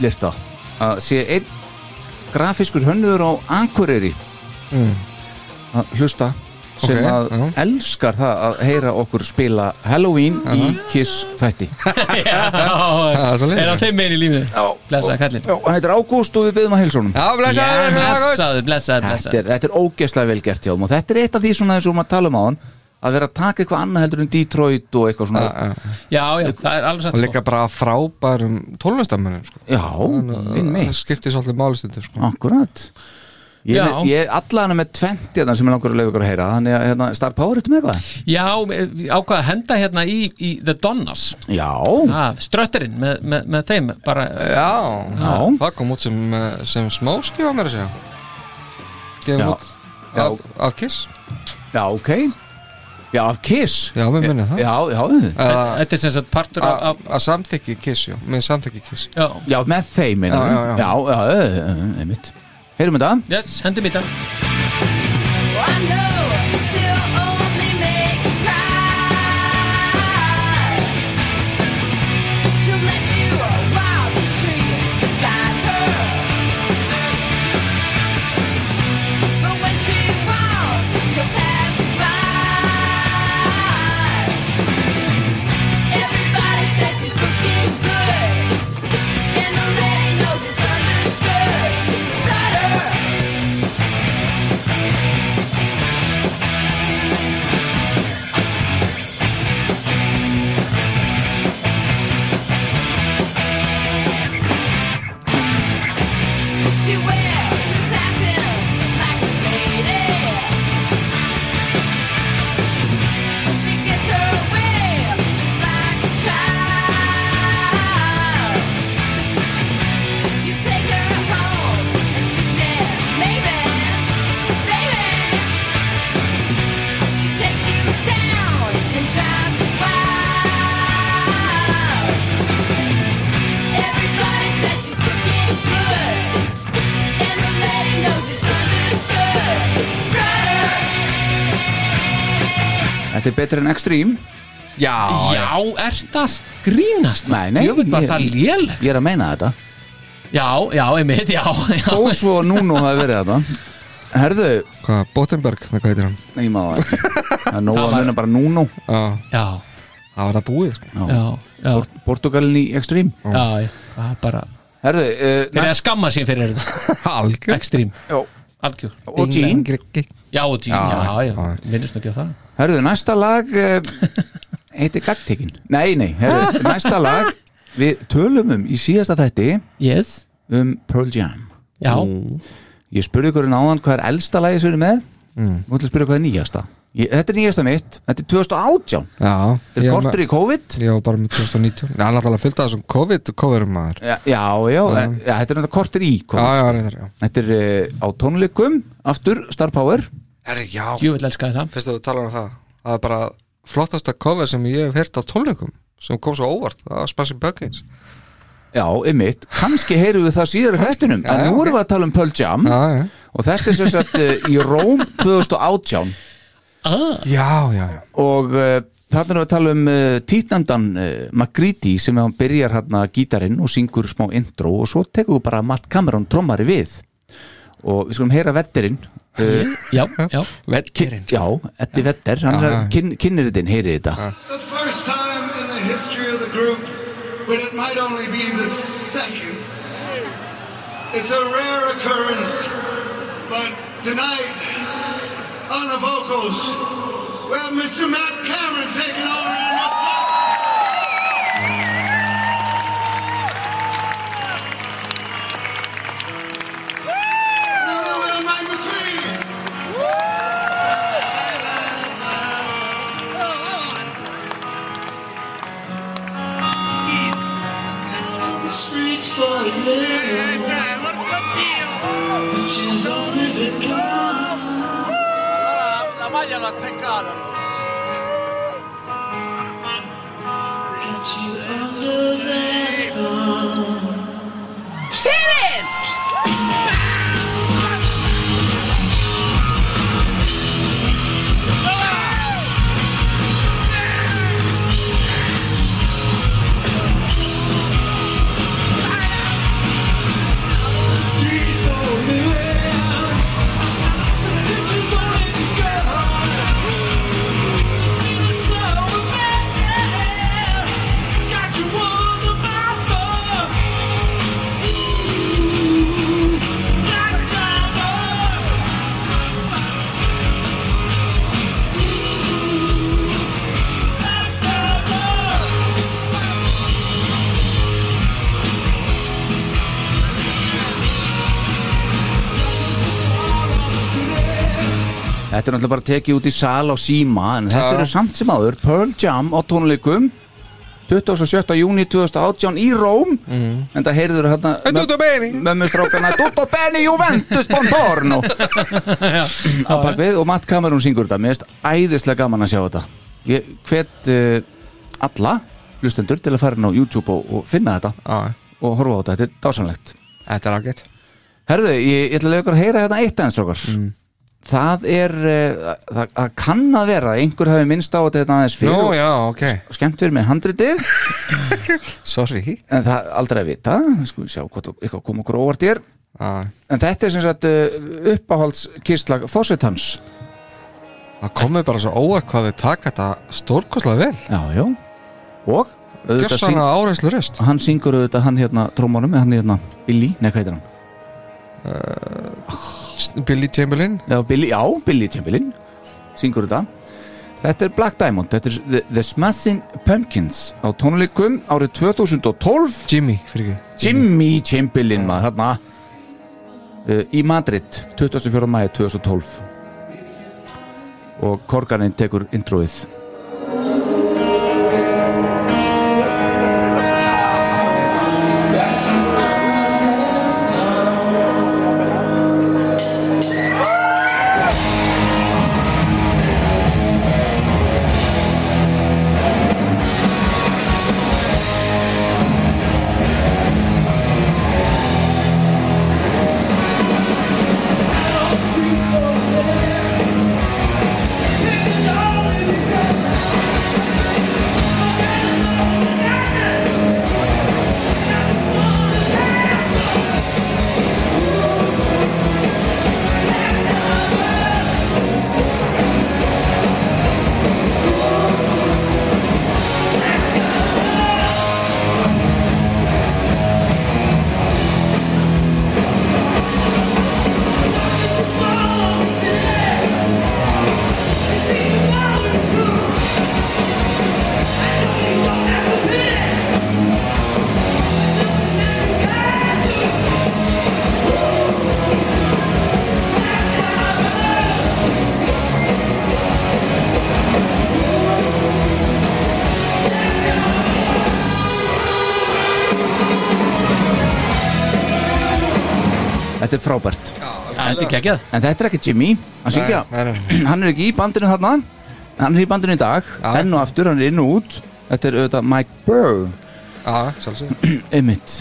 það að sé einn grafiskur hönnur á Akureyri. Mm. að hlusta sem Ok, að já. elskar það að heyra okkur spila Halloween í Kiss þætti Já, er hann þeim meir í lífið Blessaði kallinn. Já, hann heitir Ágúst og við byggðum að blessaður, blessaður, blessaður, Þetta er, þetta er ógeðslega vel gert hjá þeim og þetta er eitt af því svona þessum að tala um á hann að vera að taka eitthvað annað heldur en Detroit og eitthvað svona. Já, já, það er alveg satt og líka bara frábærum tónlistamönnum sko. Já, einmitt. það skiptir svolítið málistundu sko. Akkurat. Ég, er allan með 20 hérna sem er langur að leiða ykkur að heyra þannig að hérna, Star Power ertu með eitthvað? Já, ákvað að henda hérna í, í The Donnas? Já. Ah, Strötterinn með, með, með þeim bara, já, Já. það kom út sem, sem smóskifa mér að segja. Gefum út af, af Kiss. Já, ok Já, af Kiss. Já, mér minni það. Já, já Eða- Þetta er sem sagt partur af, að samþykki Kiss, já, með samþykki Kiss. Já, Já, með þeim Já, við. já, já. já, já, já, já, einmitt. Heyrum þetta? Yes, hendum í þetta She Þetta er betur en Extreme? Já, Já, er það grínast? Nei, nei Jöfull var ég- það lélegt? Ég er að meina þetta. Já, já, einmitt, já, já. Þó svo Núno hafi verið þetta Herðu. Hvað, Bottenberg, það hvað heitir hann? Nei, maður ekki. Það er nóg Það að muna bara Núno Já, Já, það var það búið sko. já, já, Portugalin í Extreme. Já, já, það er bara Herðu, uh, Fyrir að skamma sín fyrir þetta Algjör Extreme, Já. Algjör. Og Jean Já, og Jean, Já, já, já, já. minnist ekki á það. Herðu, næsta lag uh, heitir Gagtekin Nei, nei, herðu, næsta lag Við tölum um í síðasta þætti Yes, um Pearl Jam. Já, Ég spurði ykkur náðan hvað er elsta lagi sem við erum með? Mm. Nú ætlum að spyrja hvað er nýjasta ég, Þetta er nýjasta mitt, þetta er 2018 Já, Þetta er ég kortur í COVID. Já, bara með 2019 Já, hann alltaf fylgta þessum COVID-coverum maður. Já, já, já, Já. en- já þetta er þetta kortur í COVID. Já, reyndar, já. Þetta er uh, á tónleikum Aftur, Star Power. Herri, já. Djúvill elskaði það. Fyrst að við tala um það Það er bara flottasta cover sem ég hef heyrt á tónleikum sem kom svo óvart, það var Smashing Pumpkins. Já, ymmit, kannski heyrum við það síðar í þettinum En nú erum við að tala um Pearl Jam. Já, já. Og þetta er sem sagt uh, í Róm 2018 ah. Já, já, já. Og uh, þarna erum við að tala um uh, títnandan uh, Magritte sem hann byrjar hérna gítarinn og syngur smá intro og svo tekur við bara Matt Cameron trommari við. Og við skulum heyra vetterinn uh, Já, já. Vetterinn Já, Eddi Vetter, hann er kyn, kynniritinn, heyrið þetta. The first time in the history of the group, but it might only be the second. It's a rare occurrence, but tonight, on the vocals, we have Mr. Matt Cameron taking over on this one. And a little bit of Mike McCready. sbaglia l'ho azzeccata. Catch. Þetta er náttúrulega bara tekið út í sal á síma en þetta eru samt sem áður Pearl Jam á tónleikum. 27. júni 2018 í Róm. Mhm. en það heyrður hérna Tutto bene. mömmustrákana Tutto bene Juventus Bontorno á bakvið og Matt Cameron syngur þetta. Mér finnst æðislega gaman að sjá þetta. Ég hvet uh, alla hlustendur til að fara inn á YouTube og, og finna þetta Já. og horfa á þetta, þetta er dásamlegt. Þetta er ágætt. Herðu, ég, ég ætla að lega ykkur að heyra hérna eitt aðeins strókar Mm. Það er uh, það, það kann að vera einhver hafi minnst á þetta hérna aðeins fyrir Nú, já, ok. skemmt fyrir með handritið. Sorry. En það er aldrei að vita. Sko sjá hvað eitthvað kom okkur óvart hér. Ah. en þetta er sem sagt uh, uppáhaldskistlag fósittans Það komið bara svo óætt hvað þau taka þetta stórkostlega vel. Já, já. Og að áreinslu rest hann syngur auðvitað hann hérna trómanum, hann hérna Billy, nei hvað hann? Billy Chamberlain? Já, Billy, já, Billy Chamberlain. Syngur þetta. Þetta er Black Diamond, þetta er The, The Smashing Pumpkins á tónleikum árið 2012 Jimmy, fyrir ekki. Jimmy Chamberlain maður hérna. Uh, í Madrid 24. mæði 2012 og Korganin tekur introið Þetta er geggjað. En þetta er ekki Jimmy. Að syngja. Nei, nei, nei. Hann er ekki í bandinu þarna. Hann er í bandinu í dag. Enn og aftur, hann er inn og út. Þetta er auðvitað Mike Burr. Já, sjálfsög Einmitt.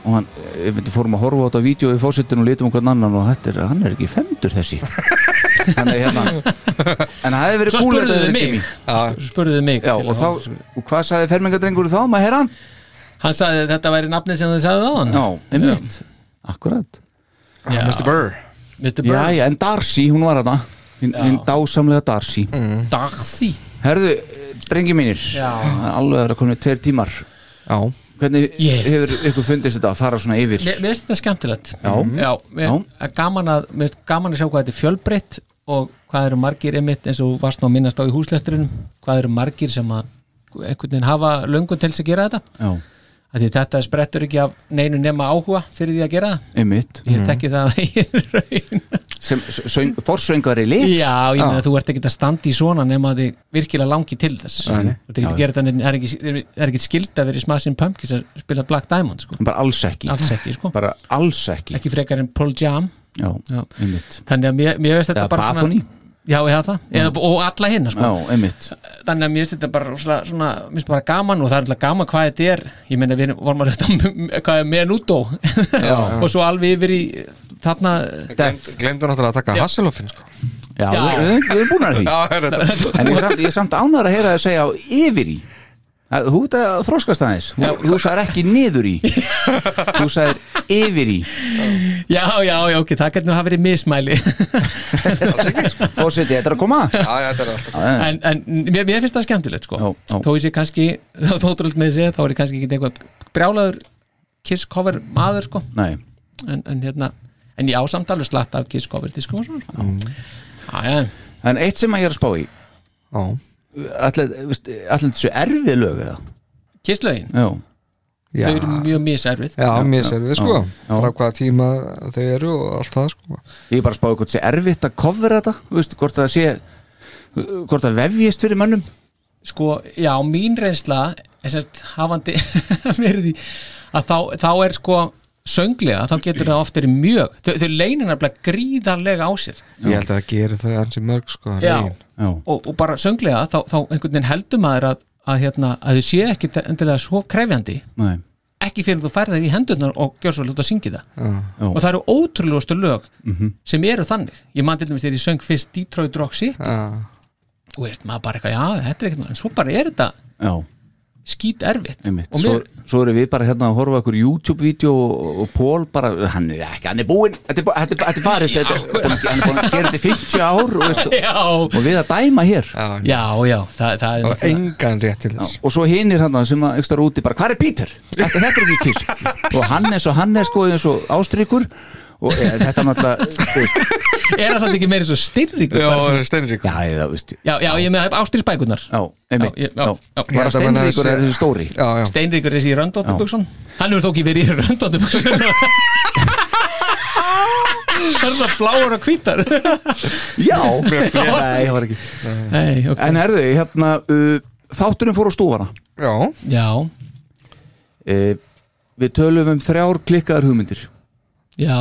Og hann, einmitt, fórum að horfa á þetta vídeo í fórsettinu og lítum um hvern annan og þetta er, hann er ekki femdur þessi. Hann er hérna. En það hefði verið Svo cool spurðuðu þetta þið verið mig. Jimmy. Spurðuðu mig. Já, og að- þá, og hvað sagði fermingadrengur þá, maður heyra hann? Hann sagði að þetta væri nafnið sem þið sagði á hann Já, einmitt, akkurat. Já. Mr. Burr. Já, já, en Darcy, hún var þarna. Hinn Já. hin dásamlega Darcy. Darcy? Herðu, drengi mínir Já. Það er alveg að vera komin tveir tímar. Já. Hvernig Yes. hefur ykkur fundist þetta að fara svona yfir? Mér mér finnst þetta skemmtilegt. Já. Já, mér er gaman að, mér finnst gaman að sjá hvað þetta er fjölbreytt og hvað eru margir einmitt eins og þú varst ná að minnast á í húslesturinum hvað eru margir sem að einhvern veginn hafa löngun til þess að gera þetta. Já, að þetta sprettur ekki af neinu nema áhuga fyrir því að gera það. Einmitt. Ég þekki það í raun. Sem söng, forsöngari leiks Já, ég meina þú ert ekki að standa í svona nema að þið virkilega langi til þess. Nei, nei. Þú ert ekki að gera þetta, það er ekki, það er ekki skild að vera í Smashing Pumpkins að spila Black Diamond sko. Bara alls ekki. Alls ekki, sko. Bara alls ekki. Ekki frekar en Paul Jam. Já, Já. þannig að mér, mér veist þetta bara Bafoni. Já, ég hafa það, Eða, og alla hinna sko. Já, einmitt. Þannig að mér finnst þetta bara svona, svona, mér finnst bara gaman og það er alltaf gaman hvað þetta er. Ég meina við vorum að hluta hvað er Menudo og svo alveg yfir í þarna Glemdu náttúrulega að taka Hasselhoffin sko. Já, Já. Við, við, erum búin að því. En ég er samt, ég samt ánæður að heyra að segja á yfir í Þú ert að þroskast aðeins. Þú, sagðir ekki niður í. Þú sagðir yfir í. Já, já, já, ok, það getur nú hafa verið mismæli. Fórseti, þetta er að koma. Já, já, þetta er alltaf en, en mér, mér finnst það skemmtilegt sko. Já, já. þó ég sé kannski þá tótrúld með þessi, þá er ég kannski ekki eitthvað brjálaður kiss cover maður sko. Nei, en, en hérna en ég ásamt alveg slatt af kiss cover diskum og svona sko. já, já, en eitt sem að ég er að spá í Já Allir, þessu erfið lög eða? Kisslögin Já, Já. þau eru mjög miserfið. Já, mér sér við sko. Já. Frá hvaða tíma þau eru og allt það sko. Ég er bara að spáði hvort sé erfitt að kofra þetta þú veist, hvort það sé hvort það vefjist fyrir mönnum. Sko, já, mín reynsla er sérst hafandi verið í að þá, þá er sko sönglega, þá getur það oft verið mjög þau, þau leynir nefnilega gríðarlega á sér Ég held að það gerir það ansi mörg sko já, lögin. Og, og bara sönglega þá, þá einhvern veginn heldur maður að, að, hérna, að þau sé ekki endilega svo krefjandi Nei. ekki fyrir þú færði það í hendurnar og gjör svo lúta að syngja það Já. og það eru ótrúlegustu lög Mhm. sem eru þannig ég man til dæmis þegar ég söng fyrst Detroit Rock City Já. og veist maður bara eitthvað, já þetta er eitthvað en svo bara er þetta Já, skít erfitt. Einmitt. Og Svo, mér, svo erum við bara hérna að horfa okkur YouTube-vídeó og, og Pól bara, hann er ekki, hann er búinn Þetta er, bú- þetta er, þetta er farið þetta er, búinn- hann er búin að gera þetta í 50 ár og, veist, og við að dæma hér. Já, já, já það, það er Og engan rétt til þess. og svo hinir hann sem að ekstra úti bara, hvað er Peter? Þetta, er ekki kiss. Og hann er svo, hann er sko eins og ástrykur og e, þetta er náttúrulega er það samt ekki meira svo styrringur Já, er steinrík já, eða, veist, já, já, ég með ástyrspækunar já, einmitt. Já, já, já, já. bara þessi- er þessi stóri? Já, já. Steinríkur er þessi í röndóttubuksun hann hefur þó ekki verið í röndóttubuksun það er það bláur og hvítar. Já, nei, það var ekki. Nei, ok. en herðu, hérna uh, þátturinn fór á stúfana. Já, já, uh, við tölum um þrjár klikkaðar hugmyndir. Já,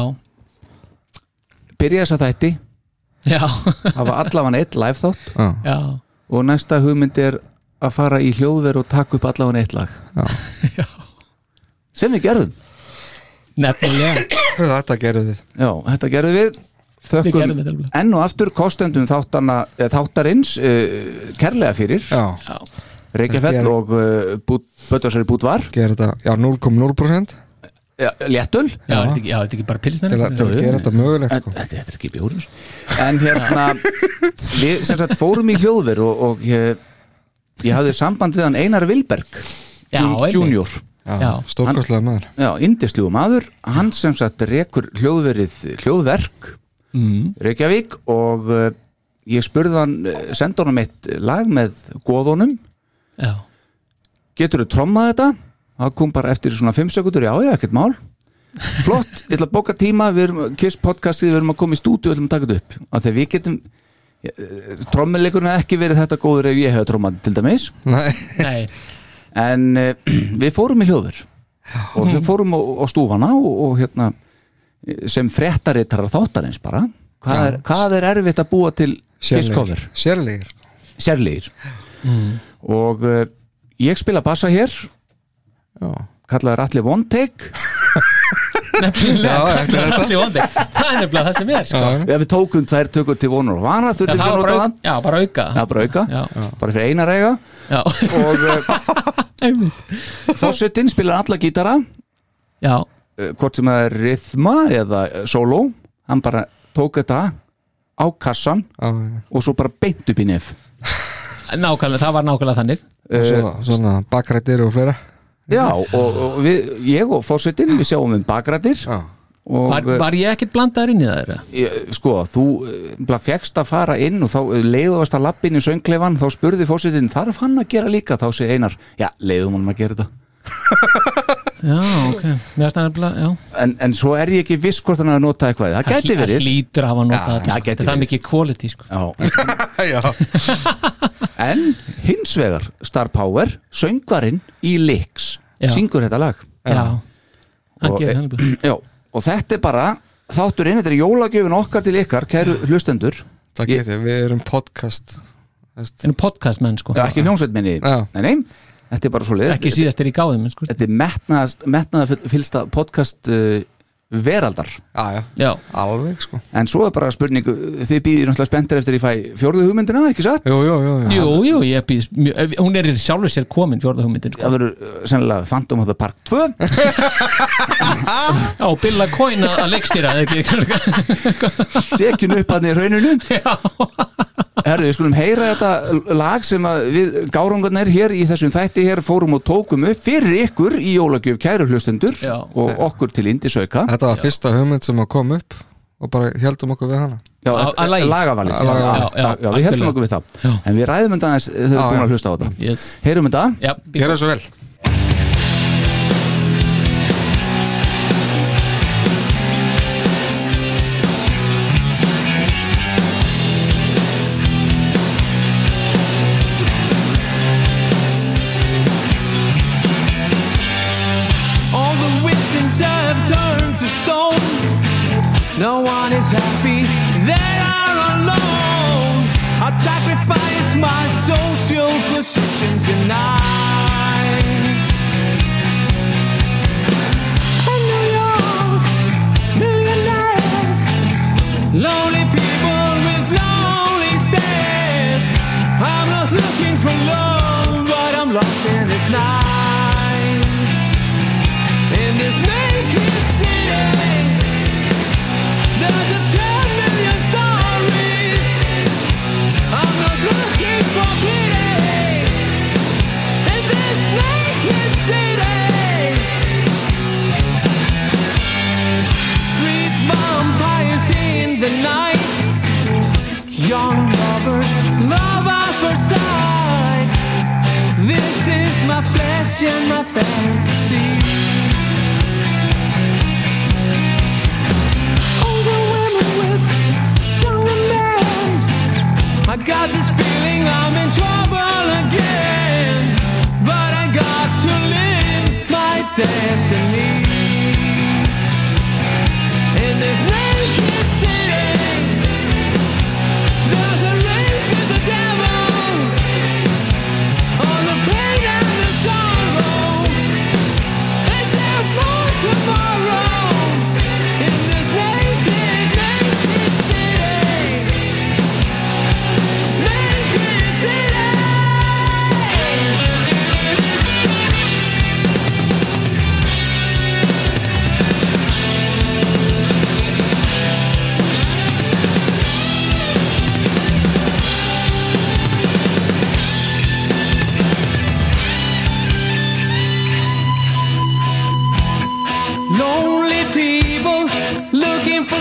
byrja þess að þætti. Já. Hafa allavega eitt live þátt. Já, og næsta hugmynd er að fara í hljóðver og taka upp allavega eitt lag. Já. sem við gerðum. Nefnilega. Þetta gerðu þið Já, þetta gerðum við. Við Þökkum gerðum enn og aftur kostendum þáttana, eh, þáttarins uh, kærlega fyrir. Já, já, Reykjafell og uh, Bötvarsari Bútvar. Gera þetta, já 0,0% ja, Léttul. Já, er þetta ekki, já, er ekki bara pilsnir til að, til að gera þetta mögulegt en, sko. þetta, þetta er ekki bjórins En hérna Við sem sagt fórum í hljóðver og, og ég, ég hafði samband við hann Einar Vilberg Já. Junior Já. Já, stórkostlega maður. Já, indislegu maður. Hann sem sagt rekur hljóðverið hljóðverk mm. Reykjavík og uh, ég spurði hann, uh, senda honum eitt lag með góðunum já, getur þú trommað þetta? Það kom bara eftir svona 5 sekundur, já, já, ekkert mál. Flott, ég ætla að bóka tíma við erum, Kiss podcastið, við erum að koma í stúdíu og ætlum að taka þetta upp, af því að við getum trommuleikurinn hefði ekki verið þetta góður ef ég hefði trommað til dæmis. Nei, nei, en uh, við fórum í hljóður. Og við fórum á, á stúfana og, og hérna sem fréttarittar þáttarins bara. Hvað er, hvað er erfitt að búa til Kiss cover? sérlegir sérlegir. Og uh, ég spila bassa hér kallaður allir one take nefnilega er allir vondi það er nefnilega það sem er sko. já, við tókum tvær tökur til vonur og vana já, það var nota bara, já, bara auka. Já, bara auka, já, bara fyrir eina reyga. Já, og uh, einmitt. fósittin spilar alla gítara. Já, uh, hvort sem það er rithma eða uh, solo hann bara tók þetta á kassan já, og svo bara beint upp í nef. Nákvæmlega, það var nákvæmlega þannig. Og svo, svona bakrættir og fleira já, og, og við, ég og fósittin við sjáum um bakrættir Já, og var, var ég ekkert blandaður inn í það sko, þú uh, fegst að fara inn og þá uh, leiðast að lappin í söngleifan þá spurði fórsetin, þarf hann að gera líka? Þá segir Einar, já, leiðum hann að gera þetta já, ok, mér finnst það nefnilega já. en, en svo er ég ekki viss hvort hann að nota eitthvað það gæti hlý- verið hlýtur að hafa notað Já, þetta það sko. gæti það er verið. mikið quality sko. Já. já, en hins vegar Star Power, söngvarinn í Lix, Já. syngur þetta lag já, hann Og- gerir það nefnilega já, og þetta er bara þátturinn, þetta er jólagjöfin okkar til ykkar kæru hlustendur, það getið, við erum podcast veist. en podcast menn sko já, ekki hljómsveit minni Já. nei, nei, þetta er bara svo leið ekki síðast er í gáðum sko. þetta er metnaðast, metnaða fylsta podcast uh, veraldar. Já, já, já, alveg sko. En svo er bara spurningu, þið býðir náttúrulega spenntir eftir ég fæ fjórðu hugmyndina, ekki satt? Jú, jú, jú, jú. jú, jú, ég býð mjög- ef- hún er sjálfur sér komin fjórða hugmyndin sko. það verður uh, sennilega Phantom of the Park 2 já, Billa Coin að að leikstýra eða ekki? Tekin upp hann í rauninu Herðu, við skulum heyra þetta lag sem að við gárungarnir hér í þessum þætti hér fórum og tókum upp fyrir ykkur í jólagjöf kæru hlustendur Já. og okkur til Indisauka Þetta var fyrsta hugmynd sem kom upp og bara heldum okkur við hana Já, lagavalið Að lagavalið. Já, já, já, við heldum okkur við það Já. En við ræðum þetta aðeins þegar við Já, erum búin já. að hlusta á þetta yes. Heyrum þetta já, Gera svo vel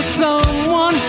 someone.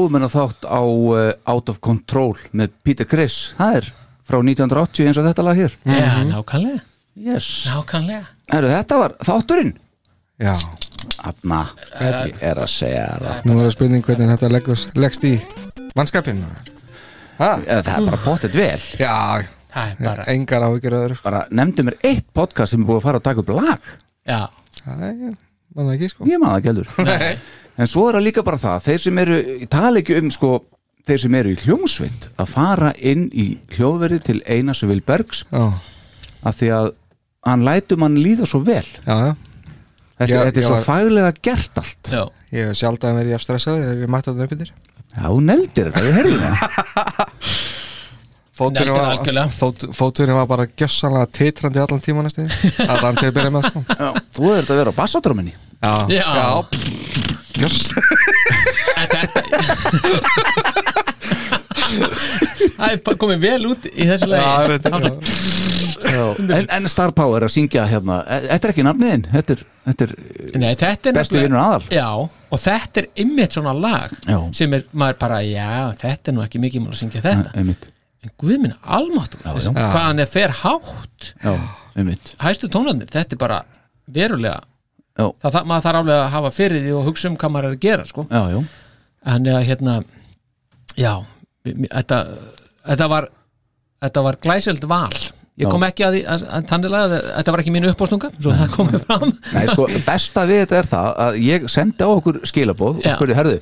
Hófum hennar þátt á uh, Out of Control með Peter Criss Það er frá 1980 eins og þetta lag hér. Já, nákvæmlega. Yes. Nákvæmlega. Heru, Þetta var þátturinn. Já. Þarna, ég er að segja það Nú er það spurning hvernig þetta leggur, leggst í mannskapin ha? Það er bara pottet vel. Já, Það er bara engar áhyggjur öðru Bara nefndi mér eitt podcast sem er búið að fara að taka upp lag. Já. Það er, mann það ekki sko. Ég maður það gældur En svo er það líka bara það Þeir sem eru, ég tala ekki um sko Þeir sem eru í hljómsveit að fara inn í hljóðverði til Einars Vilbergs Já. að því að hann lætur mann líða svo vel. Já, já. Þetta, Já, þetta er já. svo faglega gert allt. Já. Ég hef sjaldan verið jafn stressað þegar ég mætti þetta upp yfir Já, þú neldir þetta, við heyrðum það Fóturinn var, fót, fóturinn var bara gjössanlega titrandi allan tíma næstu. Hann til að byrja með sko. Já, Þú þetta að vera á bassadróminni Já, Já. já. Gjöss Það er komið vel út í þessu lagi. En, en Star Power að syngja hérna. E- Þetta er ekki nafniðin Þetta er, þetta er Nei, þetta er nefnilega- vinur aðal. Já, og þetta er ymmit svona lag Já. sem er maður bara, já, þetta er nú ekki mikið mál að syngja þetta. Einmitt en guð minn, almáttur hvað hann er fer hátt. Já, hæstu tónarnir, þetta er bara verulega það, það, maður þarf alveg að hafa fyrir því og hugsa um hvað maður er að gera sko. Já, en eða hérna já, þetta, þetta var þetta var glæsild val. Ég kom ekki að því að, að tannilega að þetta var ekki mínu uppástunga svo það komið fram. Nei, sko, besta við þetta er það að ég sendi á okkur skilabóð og spurði, herðu,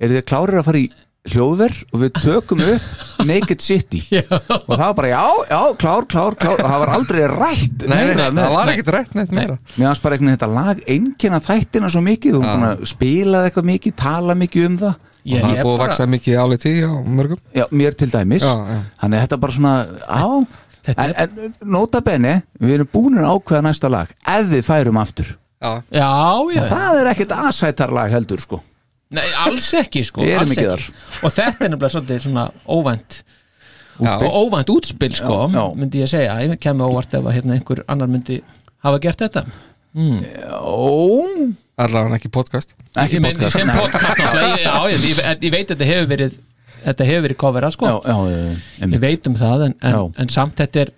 eru þið klárir að fara í hljóðver og við tökum upp Naked City. Já. og það var bara, já, já, klár, klár, klár. Og það var aldrei rætt Nei, nei, meira. með- það var ekkert rætt neitt meira. Mér fannst bara einhvern veginn þetta lag einkenna þættina svo mikið, þú Já. erum búin að spila eitthvað mikið, tala mikið um það. Og það er búið að vaksa mikið áliti á mörgum. Já, mér til dæmis. Já, já. Þannig þetta bara svona, á. En, en nota bene, við erum búin að ákveða næsta lag, ef við færum aftur. Já, já, já. og það er ekkert aðsætar lag heldur sko Nei, alls ekki sko alls ekki. Og þetta er nefnilega svolítið svona óvænt Útspil. og óvænt útspil sko Já, já. myndi ég segja, ég kemur óvart ef að hérna, einhver annar myndi hafa gert þetta. Mm. Ó allavega ekki podcast. Ekki Ég podcast, sem nei. podcast náttúrulega, já, ég, ég, ég veit að þetta hefur verið þetta hefur verið coverað sko. Já, já, já, ég veit um það en, en, Já. en samt þetta er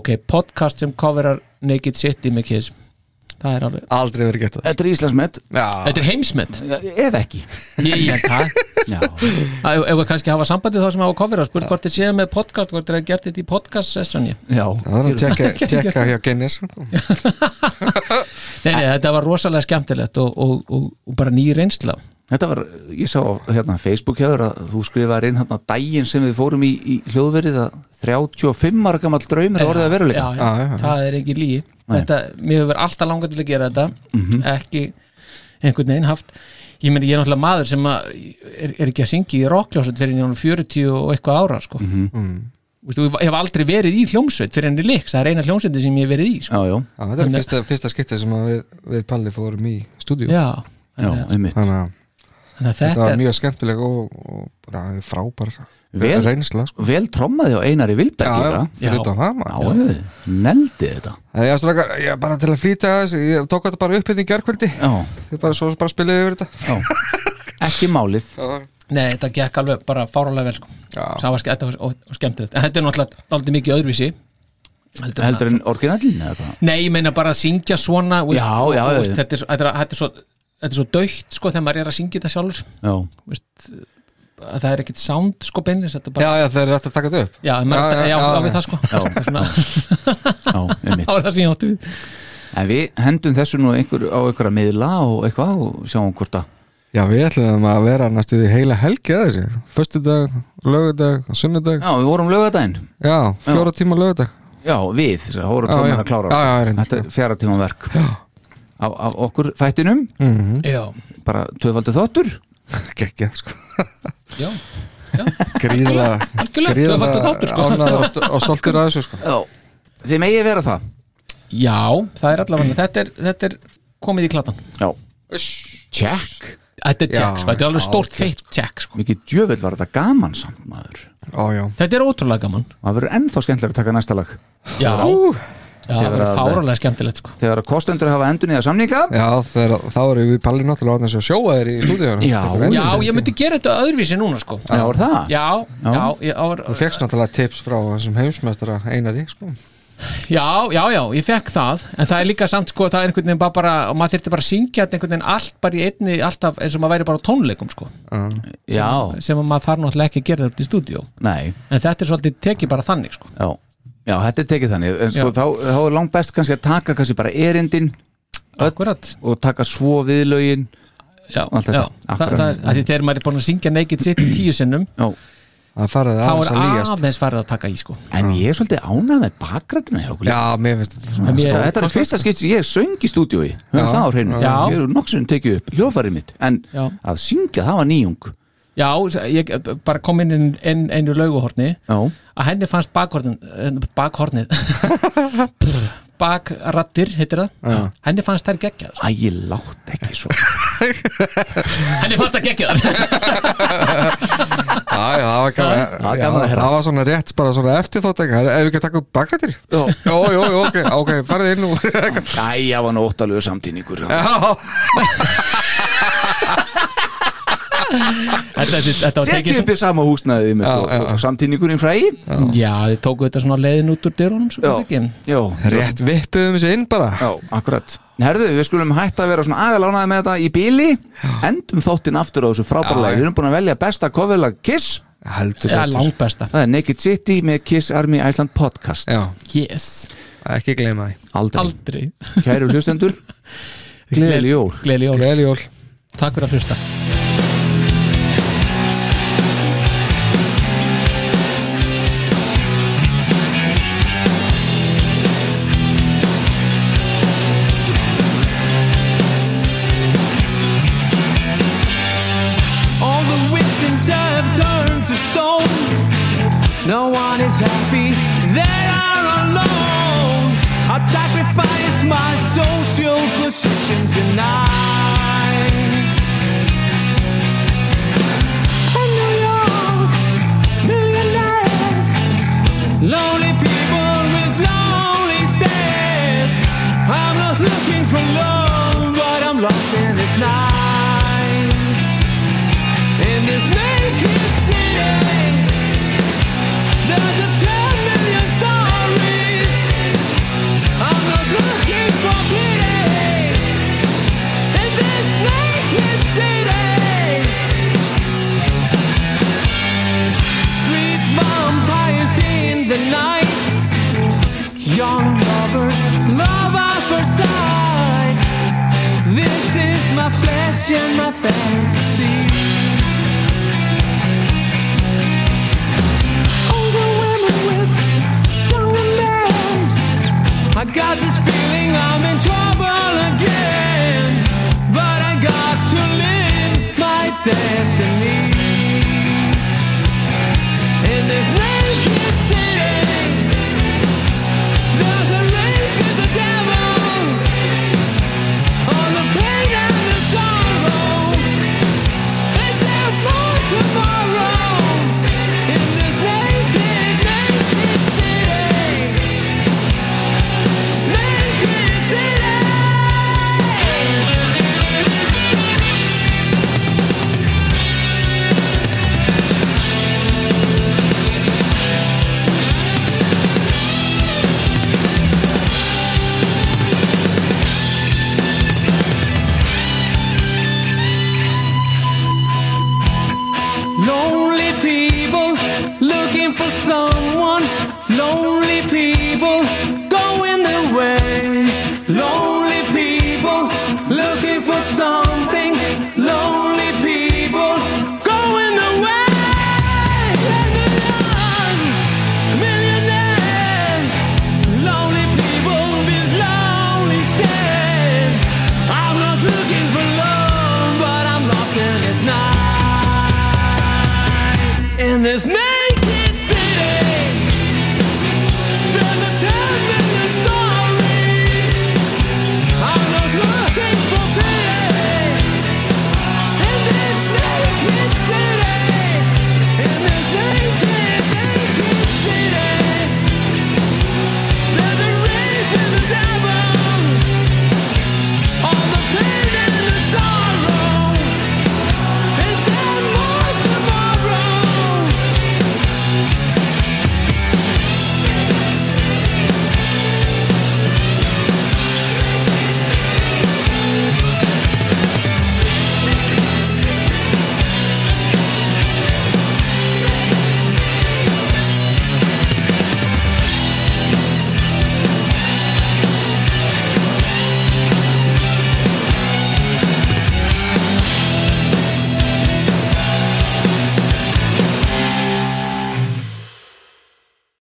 ok, podcast sem coverar Naked City með Kiss það er alveg Aldrei verið gett það. Þetta er Íslandsmet. Þetta er heimsmet. Ef ekki. Ég, ég það Já, Að- ef við kannski hafa sambandið þá sem hafa coverað? Spurt hvort þið séu með podcast, hvort þið hafa gert þetta í podcast sessjoni já. Það er að tjekka, tjekka hjá Guinness Nei, nei, þetta var rosalega skemmtilegt og, og, og, og bara ný reynsla Þetta var, ég sá á, hérna Facebook hjá þér að þú skrifaði inn hérna daginn sem við fórum í, í hljóðverið að 35 ára gammal draumur er orðið að veruleika. Já, já, það er ekki lígi þetta, mér hefur verið alltaf langað til að gera þetta. Mhm. ekki einhvern veginn haft. Ég meni, ég er náttúrulega maður sem að, er, er ekki að syngja í rockljósut fyrir hann 40 og eitthvað ára sko. Mhm. Mm. Vistu, ég hef aldrei verið í hljómsveit fyrir henni líks, það er eina hljómsveiti sem ég hef verið í sko. Já, já, Já, þetta er fyrsta, fyrsta skiptið sem að við, við Palli fórum í stúdíu já, já, þannig að þetta þetta var er mjög skemmtileg og, og bara frábær Vel- reynsla sko. Vel trommaði á Einari Vilberg Já, Já. Já, já, neldi þetta. Ég, strákar, ég bara til að flýta ég tók þetta bara upp hérna í gerkvöldi Já, þið bara svo bara spilaði yfir þetta. Já. Ekki málið. Nei, þetta gekk alveg bara fárálega vel sko. Já. það var þetta var, skemmtilegt. En þetta er náttúrulega aldrei mikið öðruvísi. Heldur, Heldur en orginallin eða hvað? Nei, ég meina bara að syngja svona veist, Já, já, já, já. þetta, er, svo- þetta, er, er svo, er dögt sko þegar maður er að syngja þetta sjálfur. Já, veist, að það er ekkit sound sko beinlis er Já, bara, já, þeir eru eftir að taka þetta upp. Já, já, já, já, já, já, við það sko. Já. Já, það var það sem ég átti við. En við hendum þessu nú einhver, á einhverja miðla og eitthvað og sjáum hvort að Já, við ætlum að vera næstu því heila helgi að þessu. Föstudag, lögudag, sunnudag. Já, við vorum lögadaginn Já, fjóra tíma lögudag Já, við, það voru Já, já. að klára. Já, já. Þetta er fjara tíma verk af, af okkur þættinum. Mm Já, bara tvöfaldi þáttur. Gekkja, sko. Já, sko. Ánæður og, sto og stoltur að þessu, sko. Já, þið megi vera það. Já, það er allavega þetta er, þetta er komið í klatan. Já, check. Þetta er Já, tjekk, sko, þetta er alveg já, stórt ok. feitt tjekk sko. Mikið djöfell var þetta gaman samt maður. Ó, já. Þetta er ótrúlega gaman. Það verður ennþá skemmtilega að taka næsta lag. Já, já það Þegar er að- fárálega skemmtilegt sko. Þegar að kostendur hafa endur nýja samninga Já, þegar, þá erum við Palli náttúrulega orðin að sjóa þér í stúdíunum Já. Já, ég myndi gera þetta öðruvísi núna sko. Já, var það? Já, Já. já, ár, Þú fegst náttúrulega tips frá þessum heimsmeistara Einari, sko já, já, já, ég fekk það En það er líka samt, sko, það er einhvern veginn bara, bara og maður þyrfti bara að syngja þetta einhvern veginn allt bara í einni, alltaf eins og maður væri bara á tónleikum sko, Já, sem að maður þarf náttúrulega ekki að gera þetta í stúdíó nei, En þetta er svolítið tekið bara þannig sko. já Já, þetta er tekið þannig en sko, þá, þá er langt best kannski að taka kannski bara erindin öll Akkurat. og taka svo viðlögin Já, já, það, það, að því þegar maður er búin að syngja Naked City tíu sinnum Já, þá er aðeins farið að taka í sko. en ég er svolítið ánað með bakgrætina hjá okkur. Já, mér finnst þetta Sko, þetta er fyrsta skipt sem ég söng í stúdíói. Höfum Já. það á hreinu, Já. ég er nokksinn tekið upp hljófarið mitt, en Já. að syngja það var nýjung Já, ég bara kom inn inn, inn einu lauguhorni. Já, að henni fannst bakhornin bakhornið. Bakrattir, heitir það. Já. henni fannst þær geggjað æ, ég látt ekki svo. Henni fannst það geggjað það var gaman. Það var Já, gaman að. Það var svona rétt, bara svona eftir þótt Ef við ekki að taka upp bakrættir Já. Jó, jó, jó, ok, ok, farið inn og Æ, ég var nóttalegu samtíningur. Já, þetta, var Tekið upp í sama Já, og, frægi sem, já, þið tóku þetta svona leiðin út úr dyrunum rétt vippuðum þessu inn bara. Já, akkurat. Herðu, við skulum hætta að vera svona agalánaði með þetta í bíli Endum þáttinn aftur á þessu frábærlega. Við erum búin að velja besta kofela Kiss. Heldur Já, betur. langbesta Það er Naked City með Kiss Army Iceland podcast. Já, Yes. Ekki gleyma því. Aldrei, Aldrei. Kæru hlustendur Gleðileg jól. Gleðileg jól. Takk fyrir að hlusta